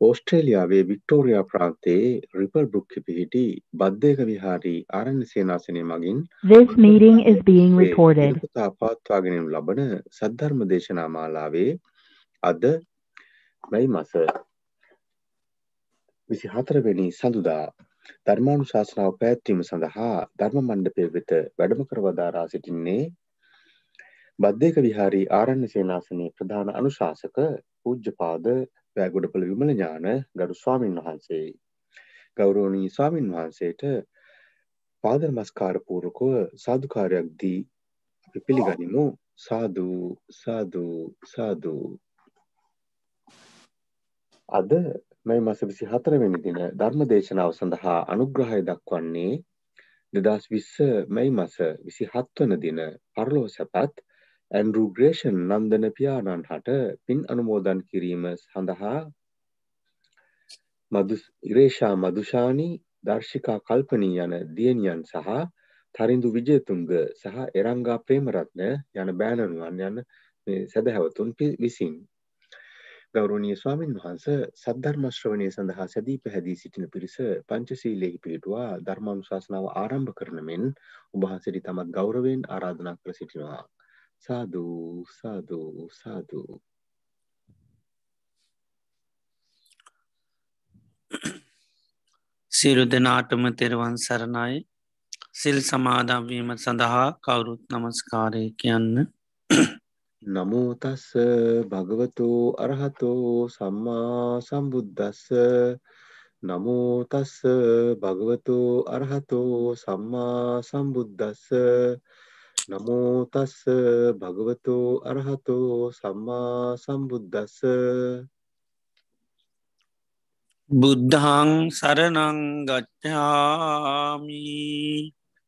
ඕස්ට්‍රේලියාවේ Victoria ප්‍රාන්තයේ ripple බෘක්්‍ය පිහිටි බද්ධයක විහාරී ආරණ්‍ය සේනාසනය මගින්. නිරපතා පවත්වාගෙනු ලබන සද්ධර්ම දේශනා මාලාවේ අද මැයි මස විසි හතරවෙනි සඳුදා ධර්මානු ශාසනාව පැත්වීම සඳහා ධර්ම මණ්ඩපය වෙත වැඩම කරවදාරා සිටින්නේ බද්ධයක විහාරී ආරණ්‍ය සේනාසනයේ ප්‍රධාන අනුශාසක පූජ්‍යපාද පෑගොඩපළ විමල ඥාන ගරු ස්වාමීන් වහන්සේ. ගෞරෝණී ස්වාමීන් වහන්සේට පාද නමස්කාර පූර්වකව සාදුකාරයක් දී අපි පිළිගනිමු. සාදු සාදු සාදු. අද මේ මස විසි හතරවෙනි දින ධර්ම දේශනාව සඳහා අනුග්‍රහය දක්වන්නේ දෙදස් විස්ස මැයි මස විසි හත්වන දින පරලෝ සැපත් ඇන්ඩරු ග්‍රේෂන් නන්දන පියාණන් හට පින් අනුමෝදන් කිරීම සඳහා ඉරේෂා මදුෂානී දර්ශිකා කල්පනී යන දියනියන් සහ තරිඳු විජයතුන්ග සහ එරංගා ප්‍රේමරත්න යන බෑනනුවන් යන සැදැහැවතුන් විසින්. ගෞරවනීය ස්වාමින් වහන්ස සද්ධර්මශ්‍රවණය සඳහා සැදී පැහැදී සිටින පිරිස පංචසීලෙහි පිහිටුවා ධර්මානුශාසනාව ආරම්භ කරන මෙන් උභහන්සිරි තමත් ගෞරවයෙන් ආරාධනා කර සිටිනවා. සාදු සාදු සාදු සිරු දෙනාටම තෙරවන් සරණයි. සිල් සමාදම්වීම සඳහා කවුරුත් නමස්කාරය කියන්න. නමෝතස්ස භගවතු අරහතෝ සම්මා සම්බුද්ධස්ස නමෝතස්ස භගවතු අරහතෝ සම්මා සම්බුද්ධස්ස නමෝතස්ස භගවතු අරහතෝ සම්මා සම්බුද්ධස්ස බුද්ධං සරණං ගච්ඡාමි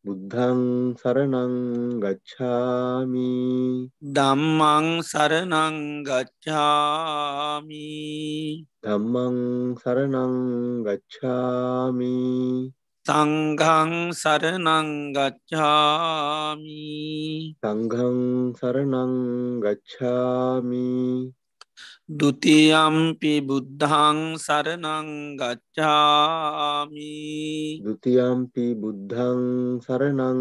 බුද්ධං සරණං ගච්ඡාමි දම්මං සරණං ගච්ඡාමි ධම්මං සරණං ගච්ඡාමි සංඝං සරනංගච්ඡාමි සංඝං සරණං ගච්ඡාමි। දුතියම්පි බුද්ධං සරනංගච්ඡාමි ဒ උතියම්පි බුද්ධං සරණං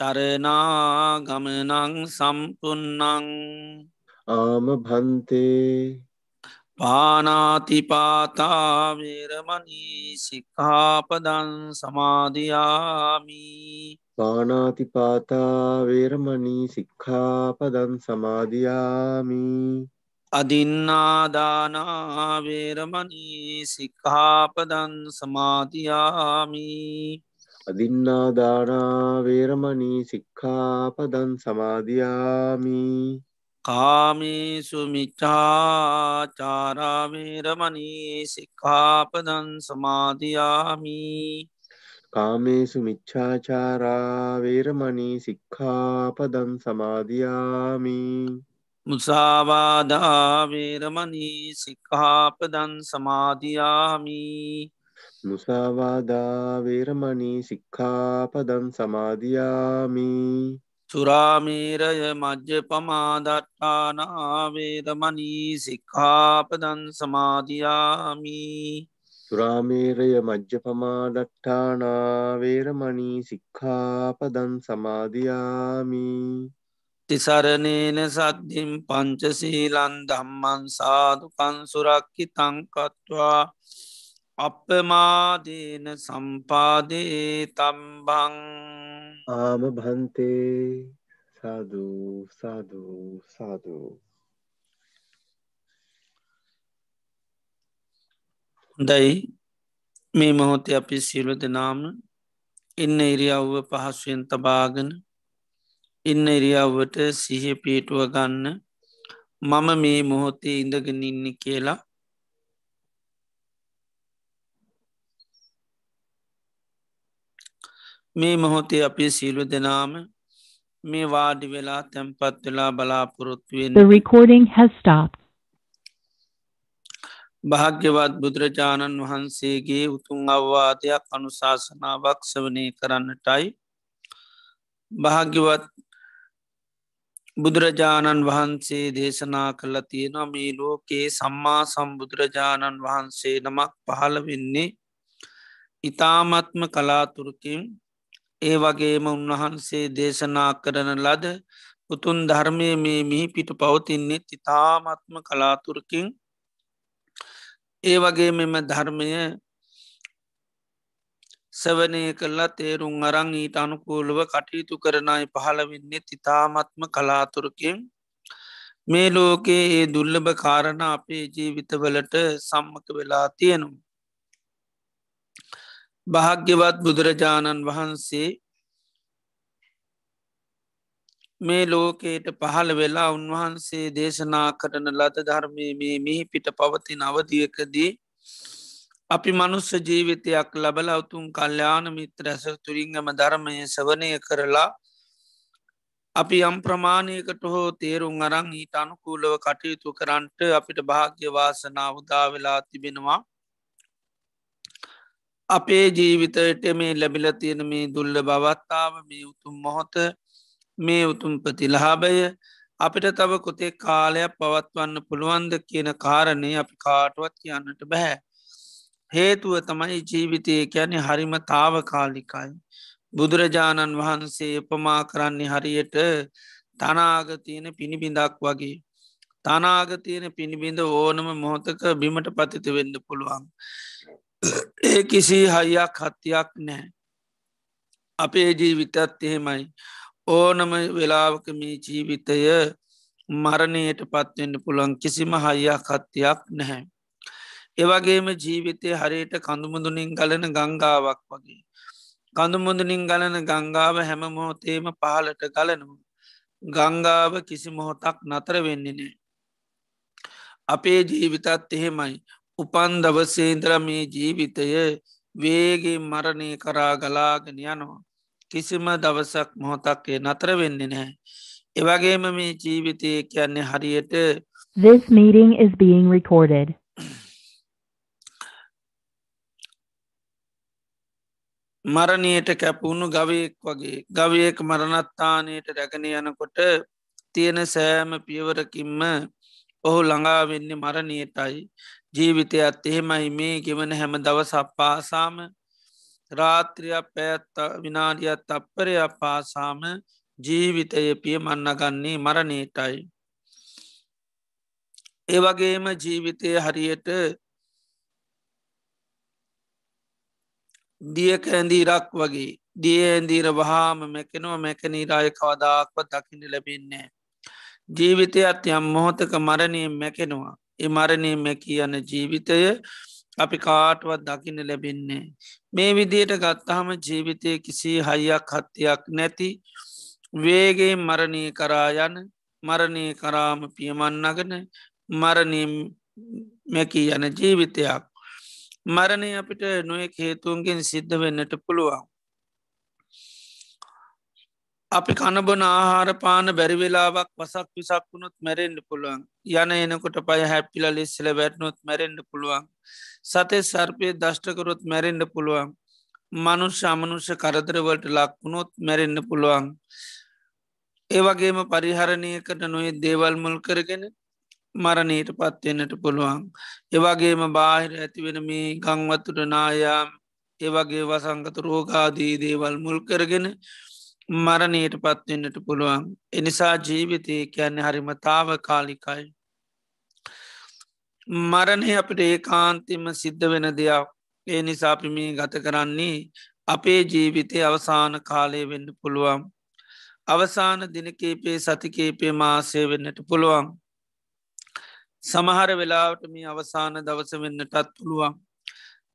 තරනා ගමනං සම්පන්නං ආම භන්තේ පානාතිපාතාවේරමනී සික්ඛාපදං සමාධයාමි පානාතිපාතා වේරමණී සික්ඛාපදං සමාදියාමි අදින්නාදානාවේරමනී සික්ඛාපදන් සමාධයාමි අදින්නාදානා වේරමණී සික්ඛාපදං සමාදියාමි. කාමේසු මිච්චාචාරාවේරමනී සික්ඛාපදන් සමාධයාමි කාමේසු මිච්ඡාචාරා වේරමණී සික්ඛාපදං සමාදියාමි. මුසාවාදාවේරමනී සික්ඛාපදන් සමාධයාමි මුසාවාදා වේරමණී සික්ඛාපදං සමාදියාමි. සුරාමීරය මජ්්‍ය පමාදට්ටානාවේරමනී සික්ඛාපදන් සමාධයාමි සුරාමේරය මජ්්‍යපමාඩට්ඨානා වේරමණී සික්ඛාපදං සමාදියාමි. තිසරණේන සද්ධිම් පංචසීලන් දම්මන් සාධකන් සුරක්කි තංකත්වා අපමාදීන සම්පාදේ තම්බං ආම භන්තේ සාධූ සාධූ සාධූ හොඳයි. මේ මොහොතේ අපි සියලු දෙනාම ඉන්න ඉරියව්ව පහසුවෙන් තබාගෙන ඉන්න ඉරියව්වට සිහ පීටුව ගන්න මම මේ මොහොතේ ඉඳගෙන ඉන්න කියලා මේ මොහොතේ අපේ සීලු දෙනාම මේ වාඩි වෙලා තැන්පත් වෙලා බලාපොරොත්තුවෙන් recording has stopped. භාග්‍යවත් බුදුරජාණන් වහන්සේගේ උතුන් අවවාදයක් අනුශාසනාවක් සවනය කරන්නටයි භාග්‍යවත් බුදුරජාණන් වහන්සේ දේශනා කළ තියෙනවා මේ ලෝකයේ සම්මා සම්බුදුරජාණන් වහන්සේ නමක් පහළ වෙන්නේ ඉතාමත්ම කලාතුරකින් ඒ වගේම උන්වහන්සේ දේශනා කරන ලද උතුන් ධර්මය මේ මිහි පිට පවතින්නේ ඉතාමත්ම කලාතුරකින් ඒ වගේ මෙම ධර්මය සවනය කරලා තේරුම් අරං ඊට අනුකූලව කටයුතු කරනයි පහළවෙන්නේ තිතාමත්ම කලාතුරකින් මේ ලෝකයේ ඒ දුල්ලභ කාරණ අපේ ජීවිතවලට සම්මක වෙලා තියෙනු. භාග්‍යවත් බුදුරජාණන් වහන්සේ මේ ලෝකයට පහළ වෙලා උන්වහන්සේ දේශනා කරන ලද ධර්මය මේ මිහි පිට පවතින අවදියකදී අපි මනුස්ස ජීවිතයක් ලබල උතුම් කල්්‍යාන මිත්‍ර ඇස තුරින්ගම ධර්මය සවනය කරලා අපි යම් ප්‍රමාණයකට හෝ තේරුම් අරං ඊට අනුකූලව කටයුතු කරන්ට අපිට භාග්‍ය වාසනාව උදා වෙලා තිබෙනවා. අපේ ජීවිතයට මේ ලැබිල තියෙන මේ දුල්ල බවත්තාව මේ උතුම් මොහොත මේ උතුම් ප්‍රතිලහාබය අපිට තව කොතේ කාලයක් පවත්වන්න පුළුවන්ද කියන කාරණය අපි කාටුවත් කියන්නට බැහැ. හේතුව තමයි ජීවිතය කියන්නේ හරිම තාව කාලිකයි. බුදුරජාණන් වහන්සේ උපමා කරන්නේ හරියට තනාගතියන පිණිබිඳක් වගේ. තනාගතියන පිණිබිඳ ඕනම මොහොතක බිමට පතිත වෙන්න පුළුවන්. ඒ කිසි හයියක් හත්තියක් නෑ. අපේ ජීවිතත් එහෙමයි. ඕනම වෙලාවක මේ ජීවිතය මරණයට පත්වෙන්න පුළන් කිසිම හයියක් හත්තියක් නැහැ. ඒවගේම ජීවිතය හරියට කඳුමුදුනින් ගලන ගංගාවක් වගේ. කඳුමුදුනින් ගලන ගංගාව හැම මොහොතේම පහලට ගලනු. ගංගාව කිසි මොහොතක් නතර වෙන්නේ නෑ. අපේ ජීවිතත් එහෙමයි. උපන් දවසේන්ද්‍ර මේ ජීවිතය වේගේ මරණය කරා ගලාගෙන යනවා. කිසිම දවසක් මොහොතක්ේ නතර වෙන්නේ නැහැ. එවගේම මේ ජීවිතය කියන්නේ හරියට This meeting is being recorded. මරණයට කැපුුණු ගවයෙක් වගේ ගවයෙක් මරණත්තානයට රැගෙන යනකොට තියෙන සෑම පියවරකින්ම ඔහු ළඟා වෙන්නේ මරණයටයි ජීවිතයත් එහෙමයි මේ ගෙවන හැම දවස අපපාසාම රාත්‍රියක් පැත්ත විනාඩියත් අපපරයක් පාසාම ජීවිතය පිය මන්නගන්නේ මරණයටයි. ඒවගේම ජීවිතය හරියට දියක ඇඳීරක් වගේ දිය ඇඳීර වහාම මැකෙනවා මැකනීරාය කවදාක්ව දකින්න ලැබෙන්නේ. ජීවිතයත් යම් මොහොතක මරණය මැකෙනවා. ඒ මරණය මැකී යන ජීවිතය අපි කාටුවත් දකින්න ලැබෙන්නේ. මේ විදියට ගත්තහම ජීවිතය කිසි හයියක් හත්තියක් නැති වේගේ මරණය කරා යන මරණය කරාම පියමන්නගන මරණය මැකී යන ජීවිතයක්. මරණය අපිට නොයෙක් හේතුන්ගෙන් සිද්ධ වෙන්නට පුළුවන්. අපි කණබන ආහාර පාන බැරිවෙලාවක් පසක් විසක් වුණොත් මැරෙන්ඩ පුළුවන්. යන එනකොට පය හැපිල ලිස්සල වැටනොත් මැරෙන්ඩ පුළුවන්. සතේ සර්පය දෂ්ටකරොත් මැරෙන්ඩ පුළුවන්. මනුෂ්‍ය අමනුෂ්‍ය කරදරවලට ලක්වුණොත් මැරෙන්න්න පුළුවන්. ඒවගේම පරිහරණයකට නොයි දේවල් මුල් කරගෙන මරණයට පත්වෙන්නට පුළුවන්. ඒවගේම බාහිර ඇතිවෙන මේ ගංවතුර නායාම් ඒවගේ වසංගත රෝගාදී දේවල් මුල් කරගෙන මරණයට පත්වෙන්නට පුළුවන් එනිසා ජීවිතය කියන්නේ හරිමතාව කාලිකයි. මරණය අපට ඒ කාන්තිම සිද්ධ වෙන දෙයක් ඒ නිසාපි මේ ගත කරන්නේ අපේ ජීවිතය අවසාන කාලය වෙන්න පුළුවන්. අවසාන දිනකේපේ සතිකේපේ මාසය වෙන්නට පුළුවන්. සමහර වෙලාවට මේ අවසාන දවස වෙන්නටත් පුළුවන්.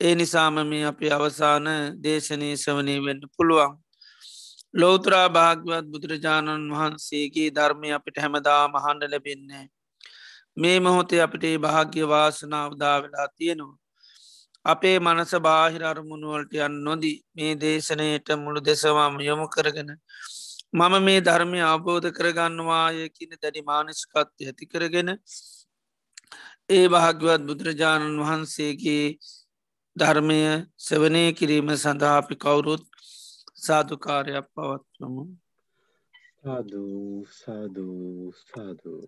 ඒ නිසාම මේ අපේ අවසාන දේශනය සවනය වෙන්න පුළුවන්. ලෝතරා භාග්‍යවත් බුදුරජාණන් වහන්සේගේ ධර්මය අපිට හැමදා මහන්ඩ ලැබෙන්නේ. මේ මොහොතේ අපිට භාග්‍ය වාසනාවදා වෙලා තියෙනවා. අපේ මනස බාහිර අරමුණුවලට යන් නොදී මේ දේශනයට මුළු දෙසවාම යොමු කරගෙන. මම මේ ධර්මය අවබෝධ කරගන්නවාය කියන දැඩි මානස්කත්ය ඇති කරගෙන ඒ භාග්‍යවත් බුදුරජාණන් වහන්සේගේ ධර්මය සවනය කිරීම සඳහා අපි කවුරුත් සාධකාරයක් පවත්වමු. සාධූ සාධූ සාධූ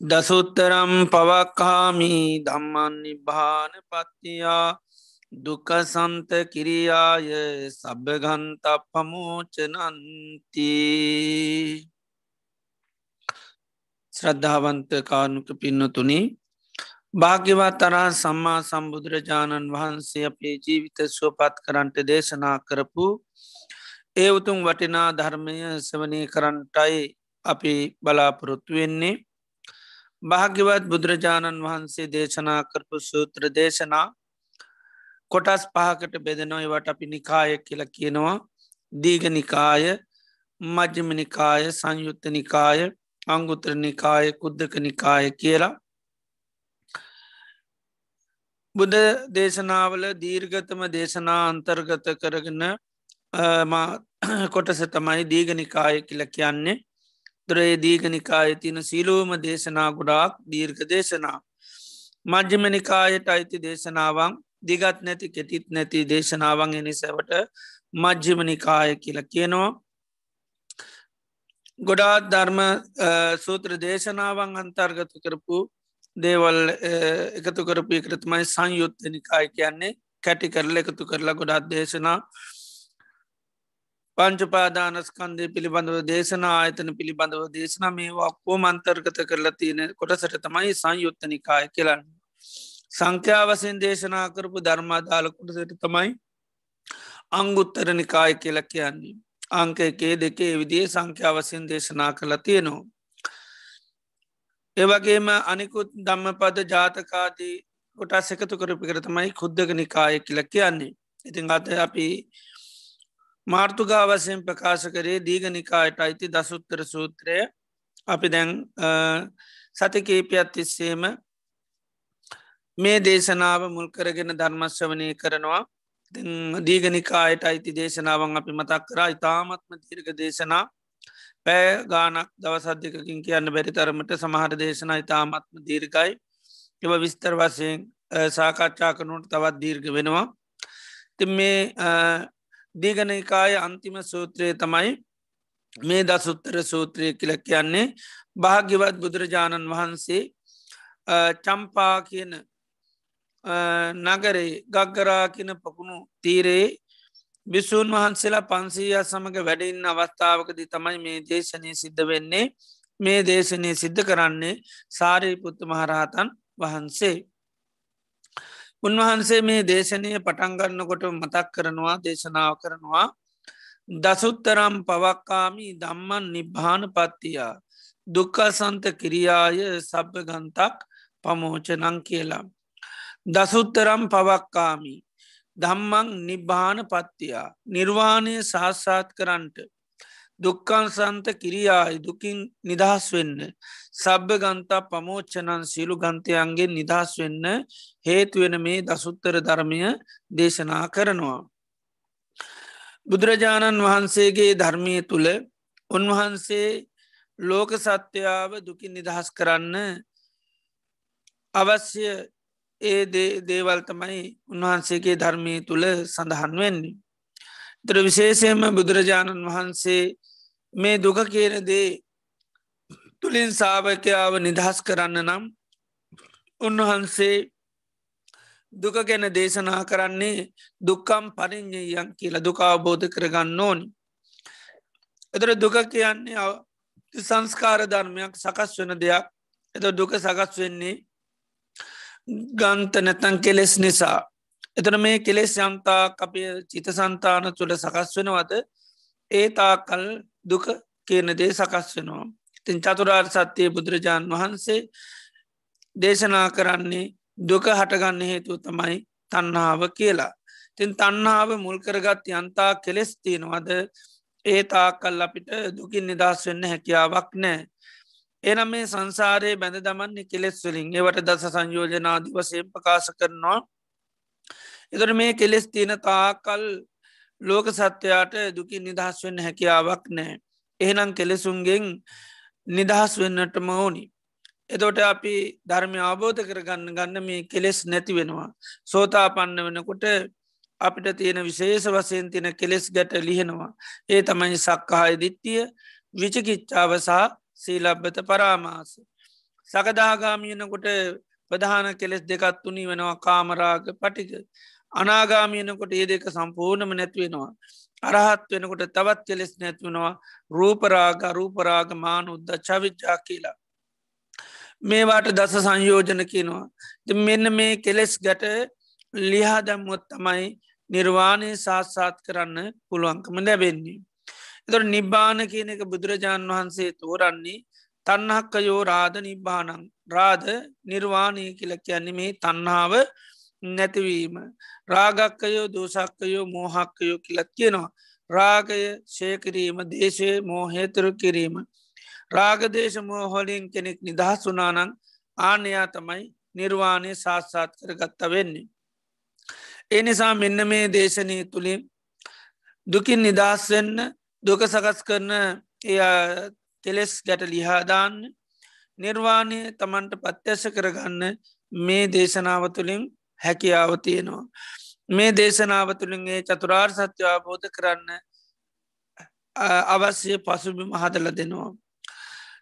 දසුත්තරම් පවක්කාමී දම්මන් නිබ්භාන පත්තියා දුකසන්ත කිරියාය සබගන්ත පමෝචනන්ති ශ්‍රද්ධාවන්ත කානුක පින්නතුනි භාග්‍යවත් තරා සම්මා සම්බුදුරජාණන් වහන්සේ අපේ ජීවිත ස්වපත් කරන්ට දේශනා කරපු ඒ උතුම් වටිනා ධර්මය සවනය කරන්ටයි අපි බලාපොරොත්තු වෙන්නේ. භාග්‍යවත් බුදුරජාණන් වහන්සේ දේශනා කරපු සූත්‍ර දේශනා කොටස් පහකට බෙදනොයිවට අපි නිකාය කියල කියනවා. දීග නිකාය මජ්‍යම නිකාය සංයුත්ත නිකාය අංගුත්‍ර නිකාය කුද්දක නිකාය කියලා. බුද දේශනාවල දීර්ගතම දේශනා අන්තර්ගත කරගෙන කොටස තමයි දීගනිකාය කියල කියන්නේ. දොරේ දීගනිකාය තින සිලූම දේශනා ගොඩාක් දීර්ඝ දේශනා. මජ්‍යමනිකායට අයිති දේශනාවන් දිගත් නැති කෙටිත් නැති දේශනාවන් එනිසැවට මජ්‍යමනිකාය කියල කියනවා. ගොඩාත් ධර්ම සූත්‍ර දේශනාවන් අන්තර්ගත කරපු දේවල් එකතු කරපු එකරතුමයි සංයුත්තනිකාය කියන්නේ කැටි කරල එකතු කරලා ගොඩාත් දේශනා පංචපාදානස්කන්දය පිළිබඳව දේශනා ආයතන පිළිබඳව දේශනා මේවා කෝ මන්තර්ගත කරලා තියෙන කොටසට තමයි සංයුත්තනිකාය කියලන්න. සංඛ්‍යාවසෙන් දේශනා කරපු ධර්මාදාල කොටසට තමයි අංගුත්තර නිකාය කියල කියන්නේ. අංක එකේ දෙකේ විදිේ සංඛ්‍යාවසෙන් දේශනා කළ තියෙනවා. ඒවගේම අනිකුත් ධම්මපද ජාතකාදී කොටස් එකතු කරපි කරතමයි කුද්දක නිකාය කියල කියන්නේ. ඉතින් අත අපි මාර්තුගාවසයෙන් ප්‍රකාශ කරේ දීගනිකායට අයිති දසුත්තර සූත්‍රය. අපි දැන් සතිකේපියත් තිස්සේම මේ දේශනාව මුල් කරගෙන ධර්මශ්‍යවනය කරනවා. දීගනිකායට අයිති දේශනාවන් අපි මතක් කරා. ඉතාමත්ම දීර්ග දේශනා. පෑ ගානක් දවසද්ධකකින් කියන්න බැරි තරමට සමහර දේශනා ඉතාමත්ම දීර්ගයි එව විස්තර වසයෙන් සාකච්ඡා කරනුට තවත් දීර්ග වෙනවා. ති මේ දීගනකාය අන්තිම සූත්‍රය තමයි මේ දසුත්තර සූත්‍රය කියල කියන්නේ භාග්‍යවත් බුදුරජාණන් වහන්සේ චම්පා කියන නගරේ ගග්ගරා කියන පකුණු තීරයේ බිසූන් වහන්සේලා පන්සීය සමඟ වැඩඉන්න අවස්ථාවකදි තමයි මේ දේශනය සිද්ධ වෙන්නේ මේ දේශනය සිද්ධ කරන්නේ සාරීපුත්තු මහරහතන් වහන්සේ. උන්වහන්සේ මේ දේශනය පටන්ගන්නකොට මතක් කරනවා දේශනාව කරනවා. දසුත්තරම් පවක්කාමී දම්මන් නිබ්භාන පත්තියා දුක්කසන්ත කිරියාය සබ්භගන්තක් පමෝචනං කියලා. දසුත්තරම් පවක්කාමී දම්මං නිබ්භාන පත්තියා නිර්වාණය සාස්සාත් කරන්ට දුක්කන්සන්ත කිරියායි දුකින් නිදහස් වෙන්න. සබ්භ ගන්තා පමෝච්චනන් සියලු ගන්තයන්ගේ නිදහස් වෙන්න හේතුවෙන මේ දසුත්තර ධර්මය දේශනා කරනවා. බුදුරජාණන් වහන්සේගේ ධර්මය තුළ උන්වහන්සේ ලෝක සත්‍යාව දුකින් නිදහස් කරන්න අවශ්‍ය ඒ දේවල් තමයි උන්වහන්සේගේ ධර්මය තුළ සඳහන් වෙන්නේ. තර විශේෂයෙන්ම බුදුරජාණන් වහන්සේ මේ දුක කියන දේ තුළින් සාාවකයාව නිදහස් කරන්න නම් උන්වහන්සේ දුක ගැන දේශනා කරන්නේ දුක්කම් පරිින්්ඥයන් කියලා දුකාබෝධ කරගන්න ඕනි. එතර දුක කියන්නේ සංස්කාර ධර්මයක් සකස් වන දෙයක් එත දුක සකස් වෙන්නේ ගන්ත නැතන් කෙලෙස් නිසා. එතන මේ කෙලෙස් යම්තා අපේ චිත සන්තාන තුළ සකස් වෙනවද ඒ තාකල් දුක කියන දේ සකස් වෙනවා. තින් චතුරාර් සත්‍යය බුදුරජාණන් වහන්සේ දේශනා කරන්නේ දුක හටගන්න හේතුව තමයි තන්නාව කියලා. තින් තන්නාව මුල්කරගත් යන්තා කෙලෙස් තියෙනවද ඒ තාකල් අපිට දුකින් නිදස් වෙන්න හැකියාවක් නෑ. එනම් මේ සංසාරයේ බැඳ දමන්නේ කෙලෙස් වලින් ඒවට දස සංයෝජනාදි වසයෙන් ප්‍රකාශ කරනවා. එතර මේ කෙලෙස් තියෙන තාකල් ලෝක සත්‍යයාට දුකින් නිදහස් වෙන්න හැකියාවක් නෑ. එහෙනම් කෙලෙසුන්ගෙන් නිදහස් වෙන්නටම ඕනි. එතොට අපි ධර්මය අවබෝධ කරගන්න ගන්න මේ කෙලෙස් නැති වෙනවා. සෝතා පන්න වෙනකොට අපිට තියෙන විශේෂ වසයෙන් තින කෙලෙස් ගැට ලිහෙනවා. ඒ තමයි සක්කාය දිට්ටිය විචකිච්චාවසා සීලබ්බත පරාමාස. සකදාගාමියනකොට ප්‍රධාන කෙලෙස් දෙකත් තුනි වෙනවා කාමරාග පටික. අනාගාමියනකොට ඒ දෙක සම්පූර්ණම නැත්වෙනවා. අරහත් වෙනකොට තවත් කෙලෙස් නැත්වෙනවා රූපරාග රූපරාග මාන උද්ද චවිච්චා කියලා. මේවාට දස සංයෝජන කියනවා. මෙන්න මේ කෙලෙස් ගැට ලිහා දැම්මුවත් තමයි නිර්වාණය සාත්සාත් කරන්න පුළුවන්කම ලැබෙන්නේ. එතොට නිබ්බාන කියන එක බුදුරජාණන් වහන්සේ තෝරන්නේ තන්නහක්කයෝ රාධ නිබ්බානං රාධ නිර්වාණය කියල කියන්නේ මේ තන්නාව නැතිවීම. රාගක්කයෝ දෝසක්කයෝ මෝහක්කයෝ කියලත් කියනවා. රාගය ශයකිරීම දේශය මෝහේතුරු කිරීම. රාගදේශ මෝහොලින් කෙනෙක් නිදහස් වනානං ආනයා තමයි නිර්වාණය සාත්සාත් කරගත්ත වෙන්නේ. ඒ නිසා මෙන්න මේ දේශනය තුළින් දුකින් නිදහස්වෙන්න දුක සකස් කරන එය කෙලෙස් ගැට ලිහාදාන්න නිර්වාණය තමන්ට පත්‍යශ කරගන්න මේ දේශනාව තුළින් හැකියාව තියෙනවා. මේ දේශනාව තුළින්ගේ චතුරාර් සත්‍ය අවබෝධ කරන්න අවශ්‍ය පසුබිම හදල දෙනවා.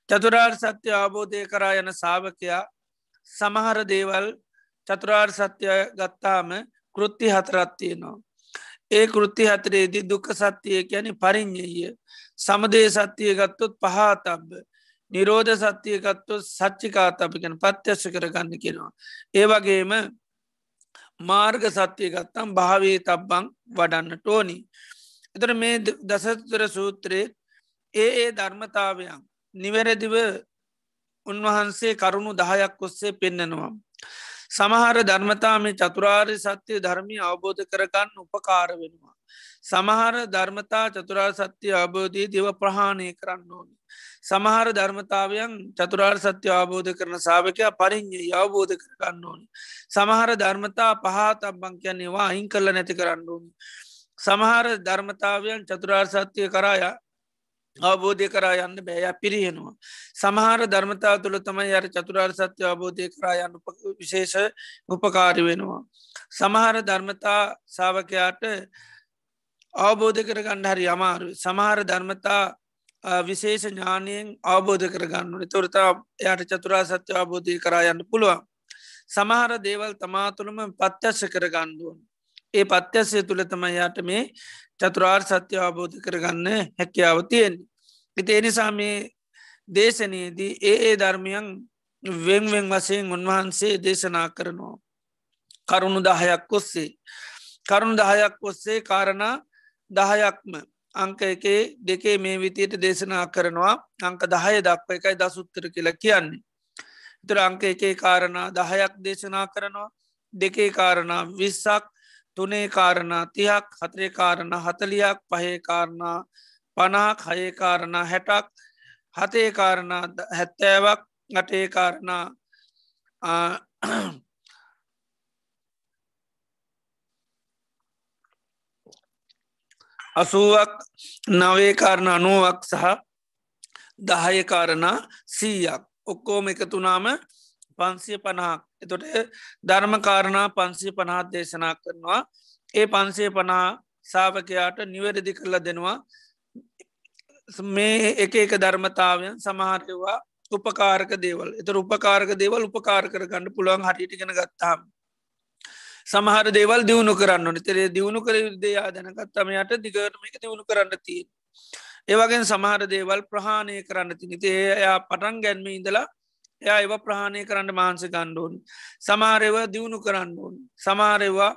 චතුරාර් සත්‍ය අවබෝධය කරා යන සාාවකයා සමහර දේවල් චතුරාර් සත්‍යය ගත්තාම කෘත්ති හතරත්තියනවා. ඒ කෘති හතරේදී දුක සත්‍යය කියන පරිින්්ඥය සමදේ සත්‍යය ගත්තොත් පහතබ්බ නිරෝධ සත්‍යය ගත්තොත් සච්චිකාතපිකෙන පත්‍යශ කරගන්න කෙනවා. ඒවගේම මාර්ග සත්‍යය ගත්තම් භාවේ තබ්බං වඩන්න ටෝනි. එතර මේ දසතර සූත්‍රයේ ඒ ඒ ධර්මතාවයන් නිවැරදිව උන්වහන්සේ කරුණු දහයක් ඔස්සේ පෙන්නනවා. සමහර ධර්මතා මේ චතුරාර්ය සත්‍යය ධර්මය අවබෝධ කරගන්න උපකාර වෙනවා. සමහර ධර්මතා චතුරාර් සත්‍යය අවබෝධී දෙව ප්‍රහාණය කරන්න ඕනි. සමහර ධර්මතාවයන් චතුරාර් සත්‍ය අවබෝධ කරන සාාවකයා පරිින්්ඥ අවබෝධ කරගන්න ඕනි. සමහර ධර්මතා පහතබ්බං කියන්නේවා අයින් කල්ල නැති කරන්න ඕනි. සමහර ධර්මතාවයන් චතුරාර් සත්‍යය කරායා අවබෝධය කරා යන්න බෑය පිරිහෙනවා. සමහර ධර්මතා තුළ තමයි අර චතුරාර් සත්‍ය අවබෝධය කරා යන්න විශේෂ උපකාරි වෙනවා. සමහර ධර්මතා සාාවකයාට අවබෝධ කර ගණ්ඩ හරි අමාරු සමහර ධර්මතා විශේෂ ඥානයෙන් අවබෝධ කරගන්න තොරතා එයට චතුරා සත්‍ය අවබෝධය කරා යන්න පුළුවන්. සමහර දේවල් තමා තුළම පත්‍යශ කරගණ්ඩුවන්. ඒ පත්‍යසය තුළ තමයියාට මේ චතුරාර් සත්‍ය අවබෝධ කරගන්න හැකියාව තියෙන්නේ. එති එනිසා මේ දේශනයේදී ඒ ඒ ධර්මයන් වෙන්වෙන් වසයෙන් උන්වහන්සේ දේශනා කරනවා. කරුණු දහයක් ඔස්සේ. කරුණු දහයක් ඔස්සේ කාරණා දහයක්ම අංක එකේ දෙකේ මේ විතියට දේශනා කරනවා අංක දහය දක්ව එකයි දසුත්තර කියලා කියන්නේ. තුර අංක එකේ කාරණා දහයක් දේශනා කරනවා දෙකේ කාරණා විස්සක් තුනේ කාරණා තියක් හතරේ කාරණ හතලියක් පහේ කාරණා පනාක් හයකාරණා හැටක් හතේ කාරණා හැත්තෑවක් අටේ කාරණා අසුවක් නවේකාරණ අනුවක් සහ දහයකාරණා සීයක්. ඔක්කෝම එකතුනාම පන්සිය පනහක් එතොට ධර්මකාරණා පන්සිය පනහත් දේශනා කරනවා. ඒ පන්සේ පනා සාාවකයාට නිවැරදි කරලා දෙනවා. මේ එක එක ධර්මතාවයන් සමහරවා උපකාරක දේවල්. එත උපකාරක දේවල් උපකාර කර ගන්න පුළුවන් හටිටිගෙන ගත්තාම. සමහර දේවල් දියුණු කරන්න නිතරේ දියුණු කර යුදයා දැනගත්තමයට දිගරම එක දියුණු කරන්න තිය ඒවගෙන් සමහර දේවල් ප්‍රහාණය කරන්න තිනිතේ එයා පටන් ගැන්ම ඉඳලා එයා ඒව ප්‍රහාණය කරන්න මාන්ස ගණ්ඩුවන් සමාරයව දියුණු කරන්න ඕන්. සමාරයවා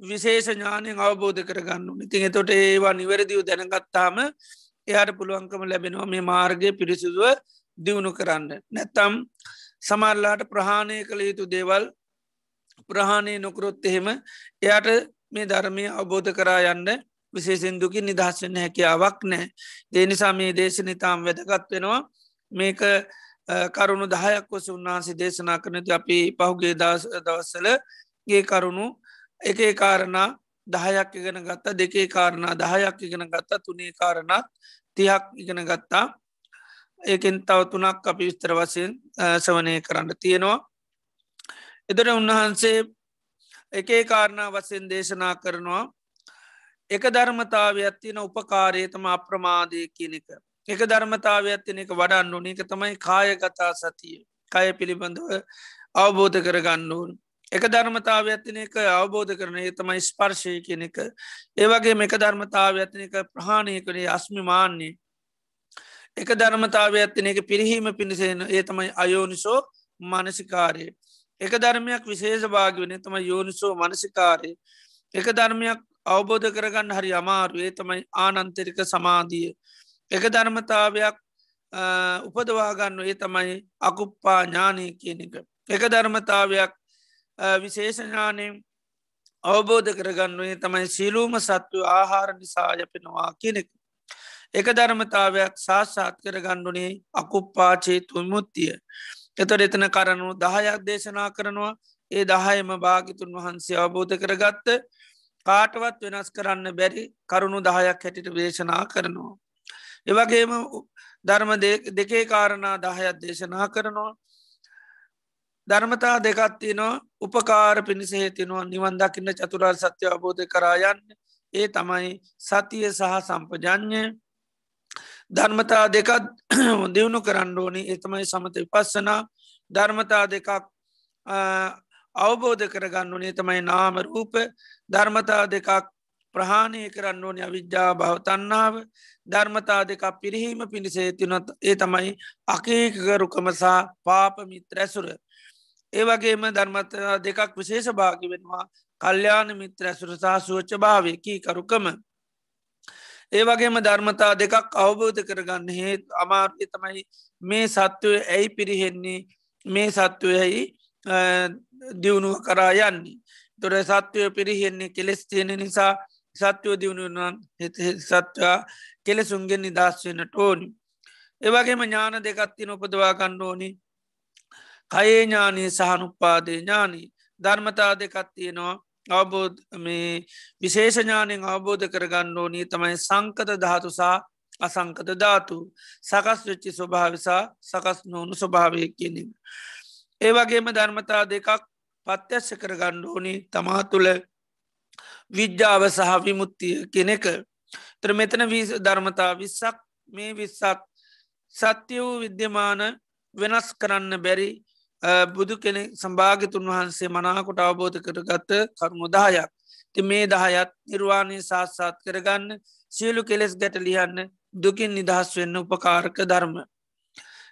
විශේෂ ඥානයෙන් අවබෝධ කරගන්න ඉතින් එතොට ඒවා නිවැරදිව දැනගත්තාම එයාට පුළුවන්කම ලැබෙනවා මේ මාර්ගය පිරිසිදුව දියුණු කරන්න. නැත්තම් සමල්ලාට ප්‍රහාණය කළ යුතු දේවල් ප්‍රහාණය නොකරොත් එහෙම එයාට මේ ධර්මය අවබෝධ කරා යන්න විශේසින්දුකින් නිදහස්වෙන්න හැකියාවක් නෑ දේනිසා මේ දේශන ඉතාම් වැදගත් වෙනවා. මේක කරුණු දහයක් වස උන්වහන්සේ දේශනා කරනති අපි පහුගේ දවස්සල ඒ කරුණු එක කාරණා දහයක් ඉගෙන ගත්තා දෙකේ කාරණා දහයක් ඉගෙන ගත්තා තුනේ කාරණත් තියක් ඉගෙන ගත්තා. ඒකෙන් තව තුනක් අපි විස්තර වසයෙන් සවනය කරන්න තියෙනවා. එදට උන්වහන්සේ එකේ කාරණා වසයෙන් දේශනා කරනවා. එක ධර්මතාවයක් තියෙන උපකාරයතම අප්‍රමාදය කියන එක. එක ධර්මතාවයක් තියෙන එක වඩන්න ඕන. එක තමයි කායගතා සතිය. කය පිළිබඳව අවබෝධ කරගන්න ඕන්. එක ධර්මතාව ඇතින එක අවබෝධ කරන ඒ තමයි ස්පර්ශය කියන එක. ඒවගේ එක ධර්මතාව ඇතින එක ප්‍රහාණය කරේ අස්මිමාන්නේ. එක ධර්මතාව ඇතින එක පිරිහීම පිණිසේන ඒ තමයි අයෝනිසෝ මනසිකාරය එක ධර්මයක් විශේෂ භාග වන තම යෝනිසෝ මනසිකාරය එක ධර්මයක් අවබෝධ කරගන්න හරි අමාරු ඒ තමයි ආනන්තරික සමාධිය එක ධර්මතාවයක් උපදවාගන්න ඒ තමයි අකුප්පා ඥානය කියන එක එක ධර්මතාවයක් විශේෂඥානයෙන් අවබෝධ කරගන්නුවේ තමයි සිලූම සත්තු ආහාර නිසා යපෙනවා කෙනෙක්. එක ධර්මතාවයක් සාස්සාත් කරගණ්ඩුනේ අකුප්පාචේතු මුත්තිය. එතොට එතන කරනු දහයක් දේශනා කරනවා. ඒ දහයම භාගිතුන් වහන්සේ අවබෝධ කරගත්ත කාටවත් වෙනස් කරන්න බැරි කරුණු දහයක් හැටිට දේශනා කරනවා. එවගේම ධර්ම දෙකේ කාරණා දහයක් දේශනා කරනවා. ධර්මතා දෙකත්තිනවා උපකාර පිණිස හේතිනවා. නිවන් දකින්න චතුරාර් සත්‍ය අබෝධ කරායන්න ඒ තමයි සතිය සහ සම්පජඥය ධර්මතා දෙකත් දියුණු කරන්න ඕනි. එතමයි සමත විපස්සනා. ධර්මතා දෙකක් අවබෝධ කරගන්න ඕනේ. තමයි නාම රූප. ධර්මතා දෙකක් ප්‍රහාණය කරන්න ඕනි. අවිද්‍යා භවතන්නාව ධර්මතා දෙකක් පිරිහීම පිණිසේ තිනොත් ඒ තමයි අකේකරුකමසා පාපමිත්‍රැසුර ඒවගේම ධර්මතා දෙකක් විශේෂ භාගි වෙනවා. කල්්‍යාන මිත්‍ර ඇසුරසා සුවච්ච භාවයකි කරුකම ඒවගේම ධර්මතා දෙකක් අවබෝධ කරගන්න හේත් අමාර්ය තමයි මේ සත්වය ඇයි පිරිහෙන්නේ? මේ සත්වයයි දියුණුව කරා යන්නේ? තොර සත්වය පිරිහෙන්නේ කෙලෙස් තියෙන නිසා සත්‍යව දියුණුවන් සත්වයා කෙලෙසුන්ගෙන් නිදස්වෙන ටෝනි ඒවගේම ඥාන දෙකත්තින උපදවා කණ්ඩෝනි කයේ ඥානී සහනුපාදය ඥානී. ධර්මතා දෙකත් තියෙනවා. අවබෝධ මේ විශේෂඥානයෙන් අවබෝධ කරගන්න ඕනී තමයි සංකත ධාතුසා අසංකත ධාතු සකස් වෙච්චි ස්වභාවිසා සකස් නොවනු ස්වභාවය කියනින්. ඒවගේම ධර්මතා දෙකක් පත්‍යශ්‍ය කරගන්න ඕනි තමා තුළ විද්‍යාව සහ විමුත්තිය කෙනෙක තර මෙතන ධර්මතා විස්සක් මේ විස්සක් සත්‍ය වූ විද්‍යමාන වෙනස් කරන්න බැරි බුදු කෙනෙ සම්භාගතුන් වහන්සේ මනාකොට අවබෝධ කරගත්ත කරුණු දායක් ති මේ දහයත් නිර්වාණය සාත්සාත් කරගන්න සියලු කෙලෙස් ගැට ලියන්න දුකින් නිදහස් වෙන්න උපකාරක ධර්ම.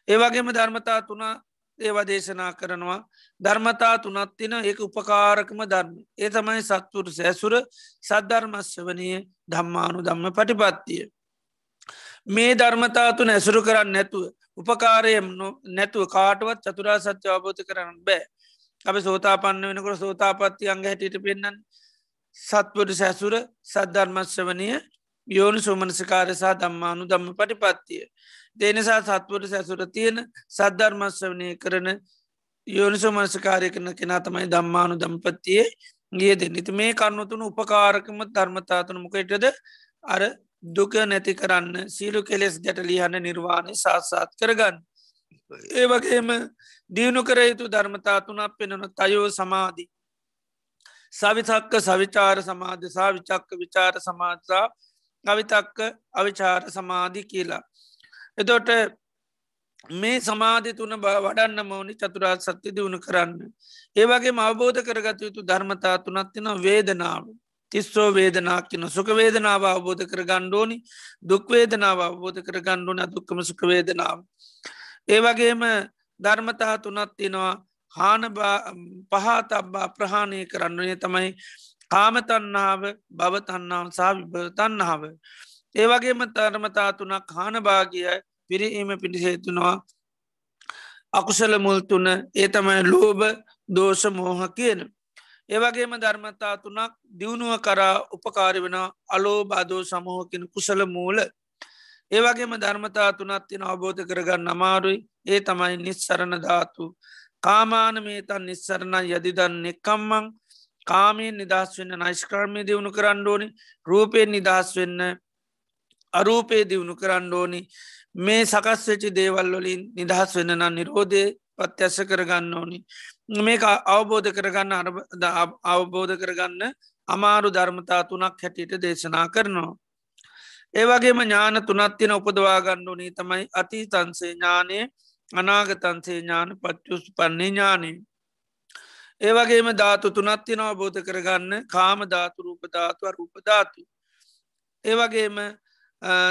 ඒවගේම ධර්මතා තුනා ඒව දේශනා කරනවා ධර්මතා තුනත්තින ඒක උපකාරකම ධර්ම ඒ තමයි සත්තුර සැසුර සද්ධර්මස්්‍යවනය ධම්මානු ධම්ම පටිපත්තිය. මේ ධර්මතා තුන ඇසුරු කරන්න නැතුව උපකාරයම් නැතුව කාටවත් චතුරා සත්‍ය අවබෝධ කරන්න බෑ. අප සෝතා පන්න වෙනකොට සෝතාපත්ති අංග හැටියට පෙන්න්න සත්වට සැසුර සද්ධර්මශ්‍යවනය යෝනු සුමනසිකාරසා දම්මානු දම්ම පටිපත්තිය. දෙනිසා සත්වට සැසුර තියෙන සද්ධර්මස්වනය කරන යෝනිසෝ මනසකාරය කරන කෙනා තමයි දම්මානු දම්පත්තියේ ගිය දෙන්නති මේ කන්නතුන උපකාරකම ධර්මතාතුන මොකටද? අර දුක නැති කරන්න සීලු කෙලෙස් ගැටලියහන්න නිර්වාණය සාත්සාත් කරගන්න. ඒ වගේම දියුණු කර යුතු ධර්මතාතුනක් පෙනෙන තයෝ සමාධී. සවිතක්ක සවිචාර සමාධ සා විචක්ක විචාර සමාධසා අවිතක්ක අවිචාර සමාධි කියලා. එතොට මේ සමාධි තුන වඩන්න මෝනි චතුරාත් සත්‍ය දියුණු කරන්න. ඒවගේ අවබෝධ කරගත යුතු ධර්මතා තුනත්තින වේදනාව. තිස්සෝ වේදනා කියන සුක වේදනාව අවබෝධ කර ගණ්ඩෝනි දුක්වේදනාව අවබෝධ කර ගණ්ඩුන දුක්කම සුක වේදනාව. ඒවගේම ධර්මතා තුනත් තිනවා හාන පහතබ්බා ප්‍රහාණය කරන්නනේ තමයි කාමතන්නාව භවතන්නාව සා විභතන්නාව. ඒවගේම ධර්මතා තුනක් හානභාගියයි පිරීම පිණිසේතුනවා අකුසල මුල්තුන ඒ තමයි ලෝබ දෝෂ මෝහ කියන. ඒවගේම ධර්මතා තුනක් දියුණුව කරා උපකාරි වෙන අලෝ බාදෝ සමහෝකින කුසල මූල. ඒවගේම ධර්මතා තුනත් තින අවබෝධ කරගන්න අමාරුයි. ඒ තමයි නිස්සරණ ධාතු. කාමාන මේතන් නිස්සරණ යදිදන්න එක්කම්මං කාමයෙන් නිදස් වෙන්න නයිස්ක්‍රර්මය දියුණු කරන්න ඕනි. රූපයෙන් නිදහස් වෙන්න අරූපය දියුණු කරන්න ඕනි. මේ සකස් වෙචි දේවල් වලින් නිදහස් වෙන නම් නිරෝධය පත්‍යස්ස කරගන්න ඕනි. මේක අවබෝධ කරගන්න අවබෝධ කරගන්න අමාරු ධර්මතා තුනක් හැටියට දේශනා කරනවා. ඒවගේම ඥාන තුනත්තින උපදවාගණ්ඩු නී තමයි අති තන්සේ ඥානය අනාගතන්සේ ඥාන පච්චුස් පන්නේ ඥානී. ඒවගේම ධාතු තුනත්තින අවබෝධ කරගන්න කාම ධාතු රූපධාතුව රූපධාතු. ඒවගේම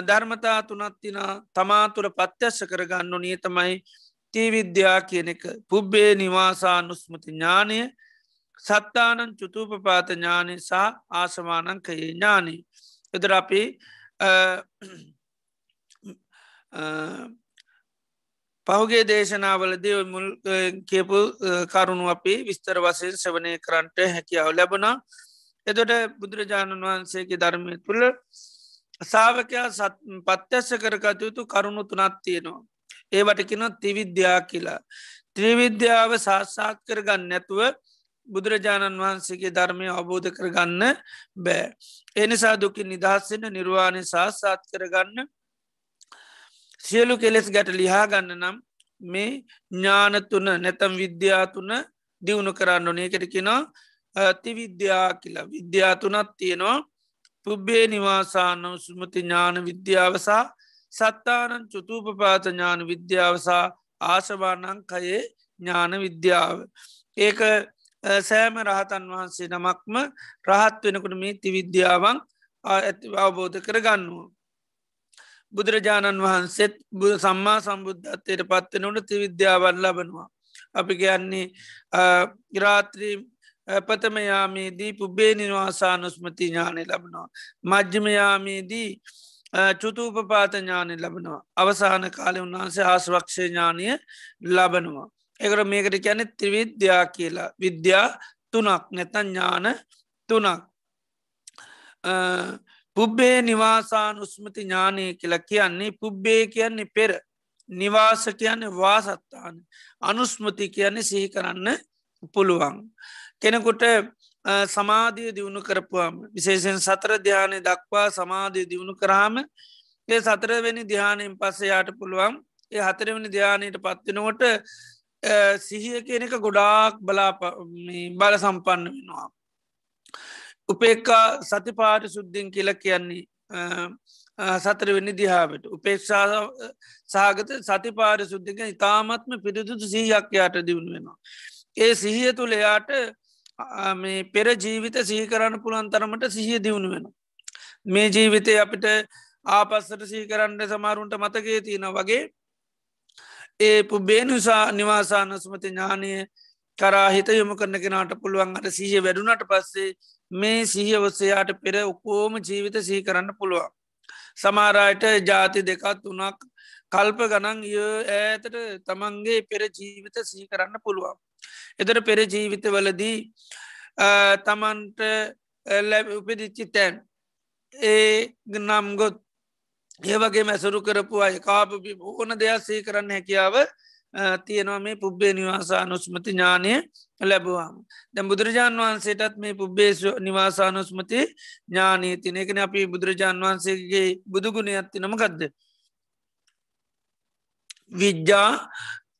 ධර්මතා තුනත්තින තමාතුර පත්‍යස්ස කරගන්නු නිය තමයි තීවිද්‍යා කියන එක පුබ්බේ නිවාසා නුස්මති ඥානය සත්තානන් චුතුපපාත ඥානය සහ ආසමානංකයේ ඥානී. එදර අපි පහුගේ දේශනාවලදී මුල් කියපු කරුණු අපි විස්තර වසයෙන් සවනය කරන්ට හැකියාව ලැබනා එදොට බුදුරජාණන් වහන්සේගේ ධර්මය තුළ සාාවකයා පත්‍යස්ස කරගත යුතු කරුණු තුනත් තියෙනවා. ඒවටකින තිවිද්‍යා කියලා. ත්‍රීවිද්‍යාව සාස්සාත් කරගන්න නැතුව බුදුරජාණන් වහන්සේගේ ධර්මය අවබෝධ කරගන්න බෑ. එනිසා දුකි නිදහස්සෙන නිර්වාණය සාස්සාත් කරගන්න සියලු කෙලෙස් ගැට ලිහා ගන්න නම් මේ ඥානතුන නැතම් විද්‍යාතුන දියුණු කරන්න ඕනේකටකිෙනවා තිවිද්‍යා කියලා විද්‍යාතුනත් තියෙනවා පුබ්බේ නිවාසාන සුමති ඥාන විද්‍යාවසා සත්තානන් චුතුපපාත ඥාන විද්‍යාවසා ආශවානංකයේ ඥාන විද්‍යාව. ඒක සෑම රහතන් වහන්සේ නමක්ම රහත් වෙනකුට මේ තිවිද්‍යාවන් ඇති අවබෝධ කරගන්නවා. බුදුරජාණන් වහන්සේත් බුද සම්මා සම්බුද්ධත්වයට පත්වනට තිවිද්‍යාවන් ලබනවා. අපි කියන්නේ ග්‍රාත්‍රී පතමයාමේදී පුබ්බේ නිවාසානුස්මති ඥානය ලබනවා. මජ්්‍යමයාමේදී චුතුූපපාත ඥානය ලබනවා. අවසාන කාලය උන්වහන්සේ ආස්වක්ෂය ඥානය ලබනවා. එකට මේකට කියැනෙ ත්‍රිවිද්‍යා කියලා විද්‍යා තුනක් නැතන් ඥාන තුනක්. පුබ්බේ නිවාසාන උස්මති ඥානය කියලා කියන්නේ පුබ්බේ කියන්නේ පෙර නිවාස කියන්නේ වාසත්තාන අනුස්මති කියන්නේ සිහි කරන්න පුළුවන්. කෙනෙකුට සමාධිය දියුණු කරපුවාම විශේෂෙන් සතර ධ්‍යානය දක්වා සමාධිය දියුණු කරාම ඒ සතරවෙනි ධ්‍යානයෙන් පස්සේ යාට පුළුවන් ඒ හතරවෙනි ධ්‍යානයට පත්වෙනකොට සිහිය කෙනෙක ගොඩාක් බලා බල සම්පන්න වෙනවා. උපේක්කා සතිපාට සුද්ධින් කියල කියන්නේ සතරවෙනි දිහාාවට උපේක්ෂා සාගත සතිපාර සුද්ධික ඉතාමත්ම පිරිදුතු සීයක් යාට දියුණු වෙනවා. ඒ සිහිය තුළ එයාට මේ පෙර ජීවිත සිහි කරන්න පුළන් තරමට සිහිය දියුණු වෙන. මේ ජීවිතය අපිට ආපස්සට සිහි කරන්න සමාරුන්ට මතකේ තියෙන වගේ ඒ පුබේනුසා නිවාසානස්මති ඥානය කරා හිත යොම කරන කෙනට පුළුවන් අට සීහ වැඩුනට පස්සේ මේ සීහ ඔස්සයාට පෙර ඔක්කෝම ජීවිත සහි කරන්න පුළුවන්. සමාරයට ජාති දෙකත් තුනක් කල්ප ගනන් ය ඇතට තමන්ගේ පෙර ජීවිත සහි කරන්න පුළුවන්. එතර පෙර ජීවිත වලදී තමන්ට උපදිච්චි තැන් ඒ නම් ගොත් ඒවගේ මැසුරු කරපු අය කාපපි ඕන දෙයක් සී කරන්න හැකියාව තියෙනවා මේ පුබ්බේ නිවාසානුස්මති ඥානය ලැබවාම. දැ බුදුරජාන් වහන්සේටත් මේ පුබ්බේශ නිවාසානුස්මති ඥානී තින එකන අපි බුදුරජාන් වහන්සේගේ බුදුගුණ ඇත්ති නමකක්ද විද්‍යා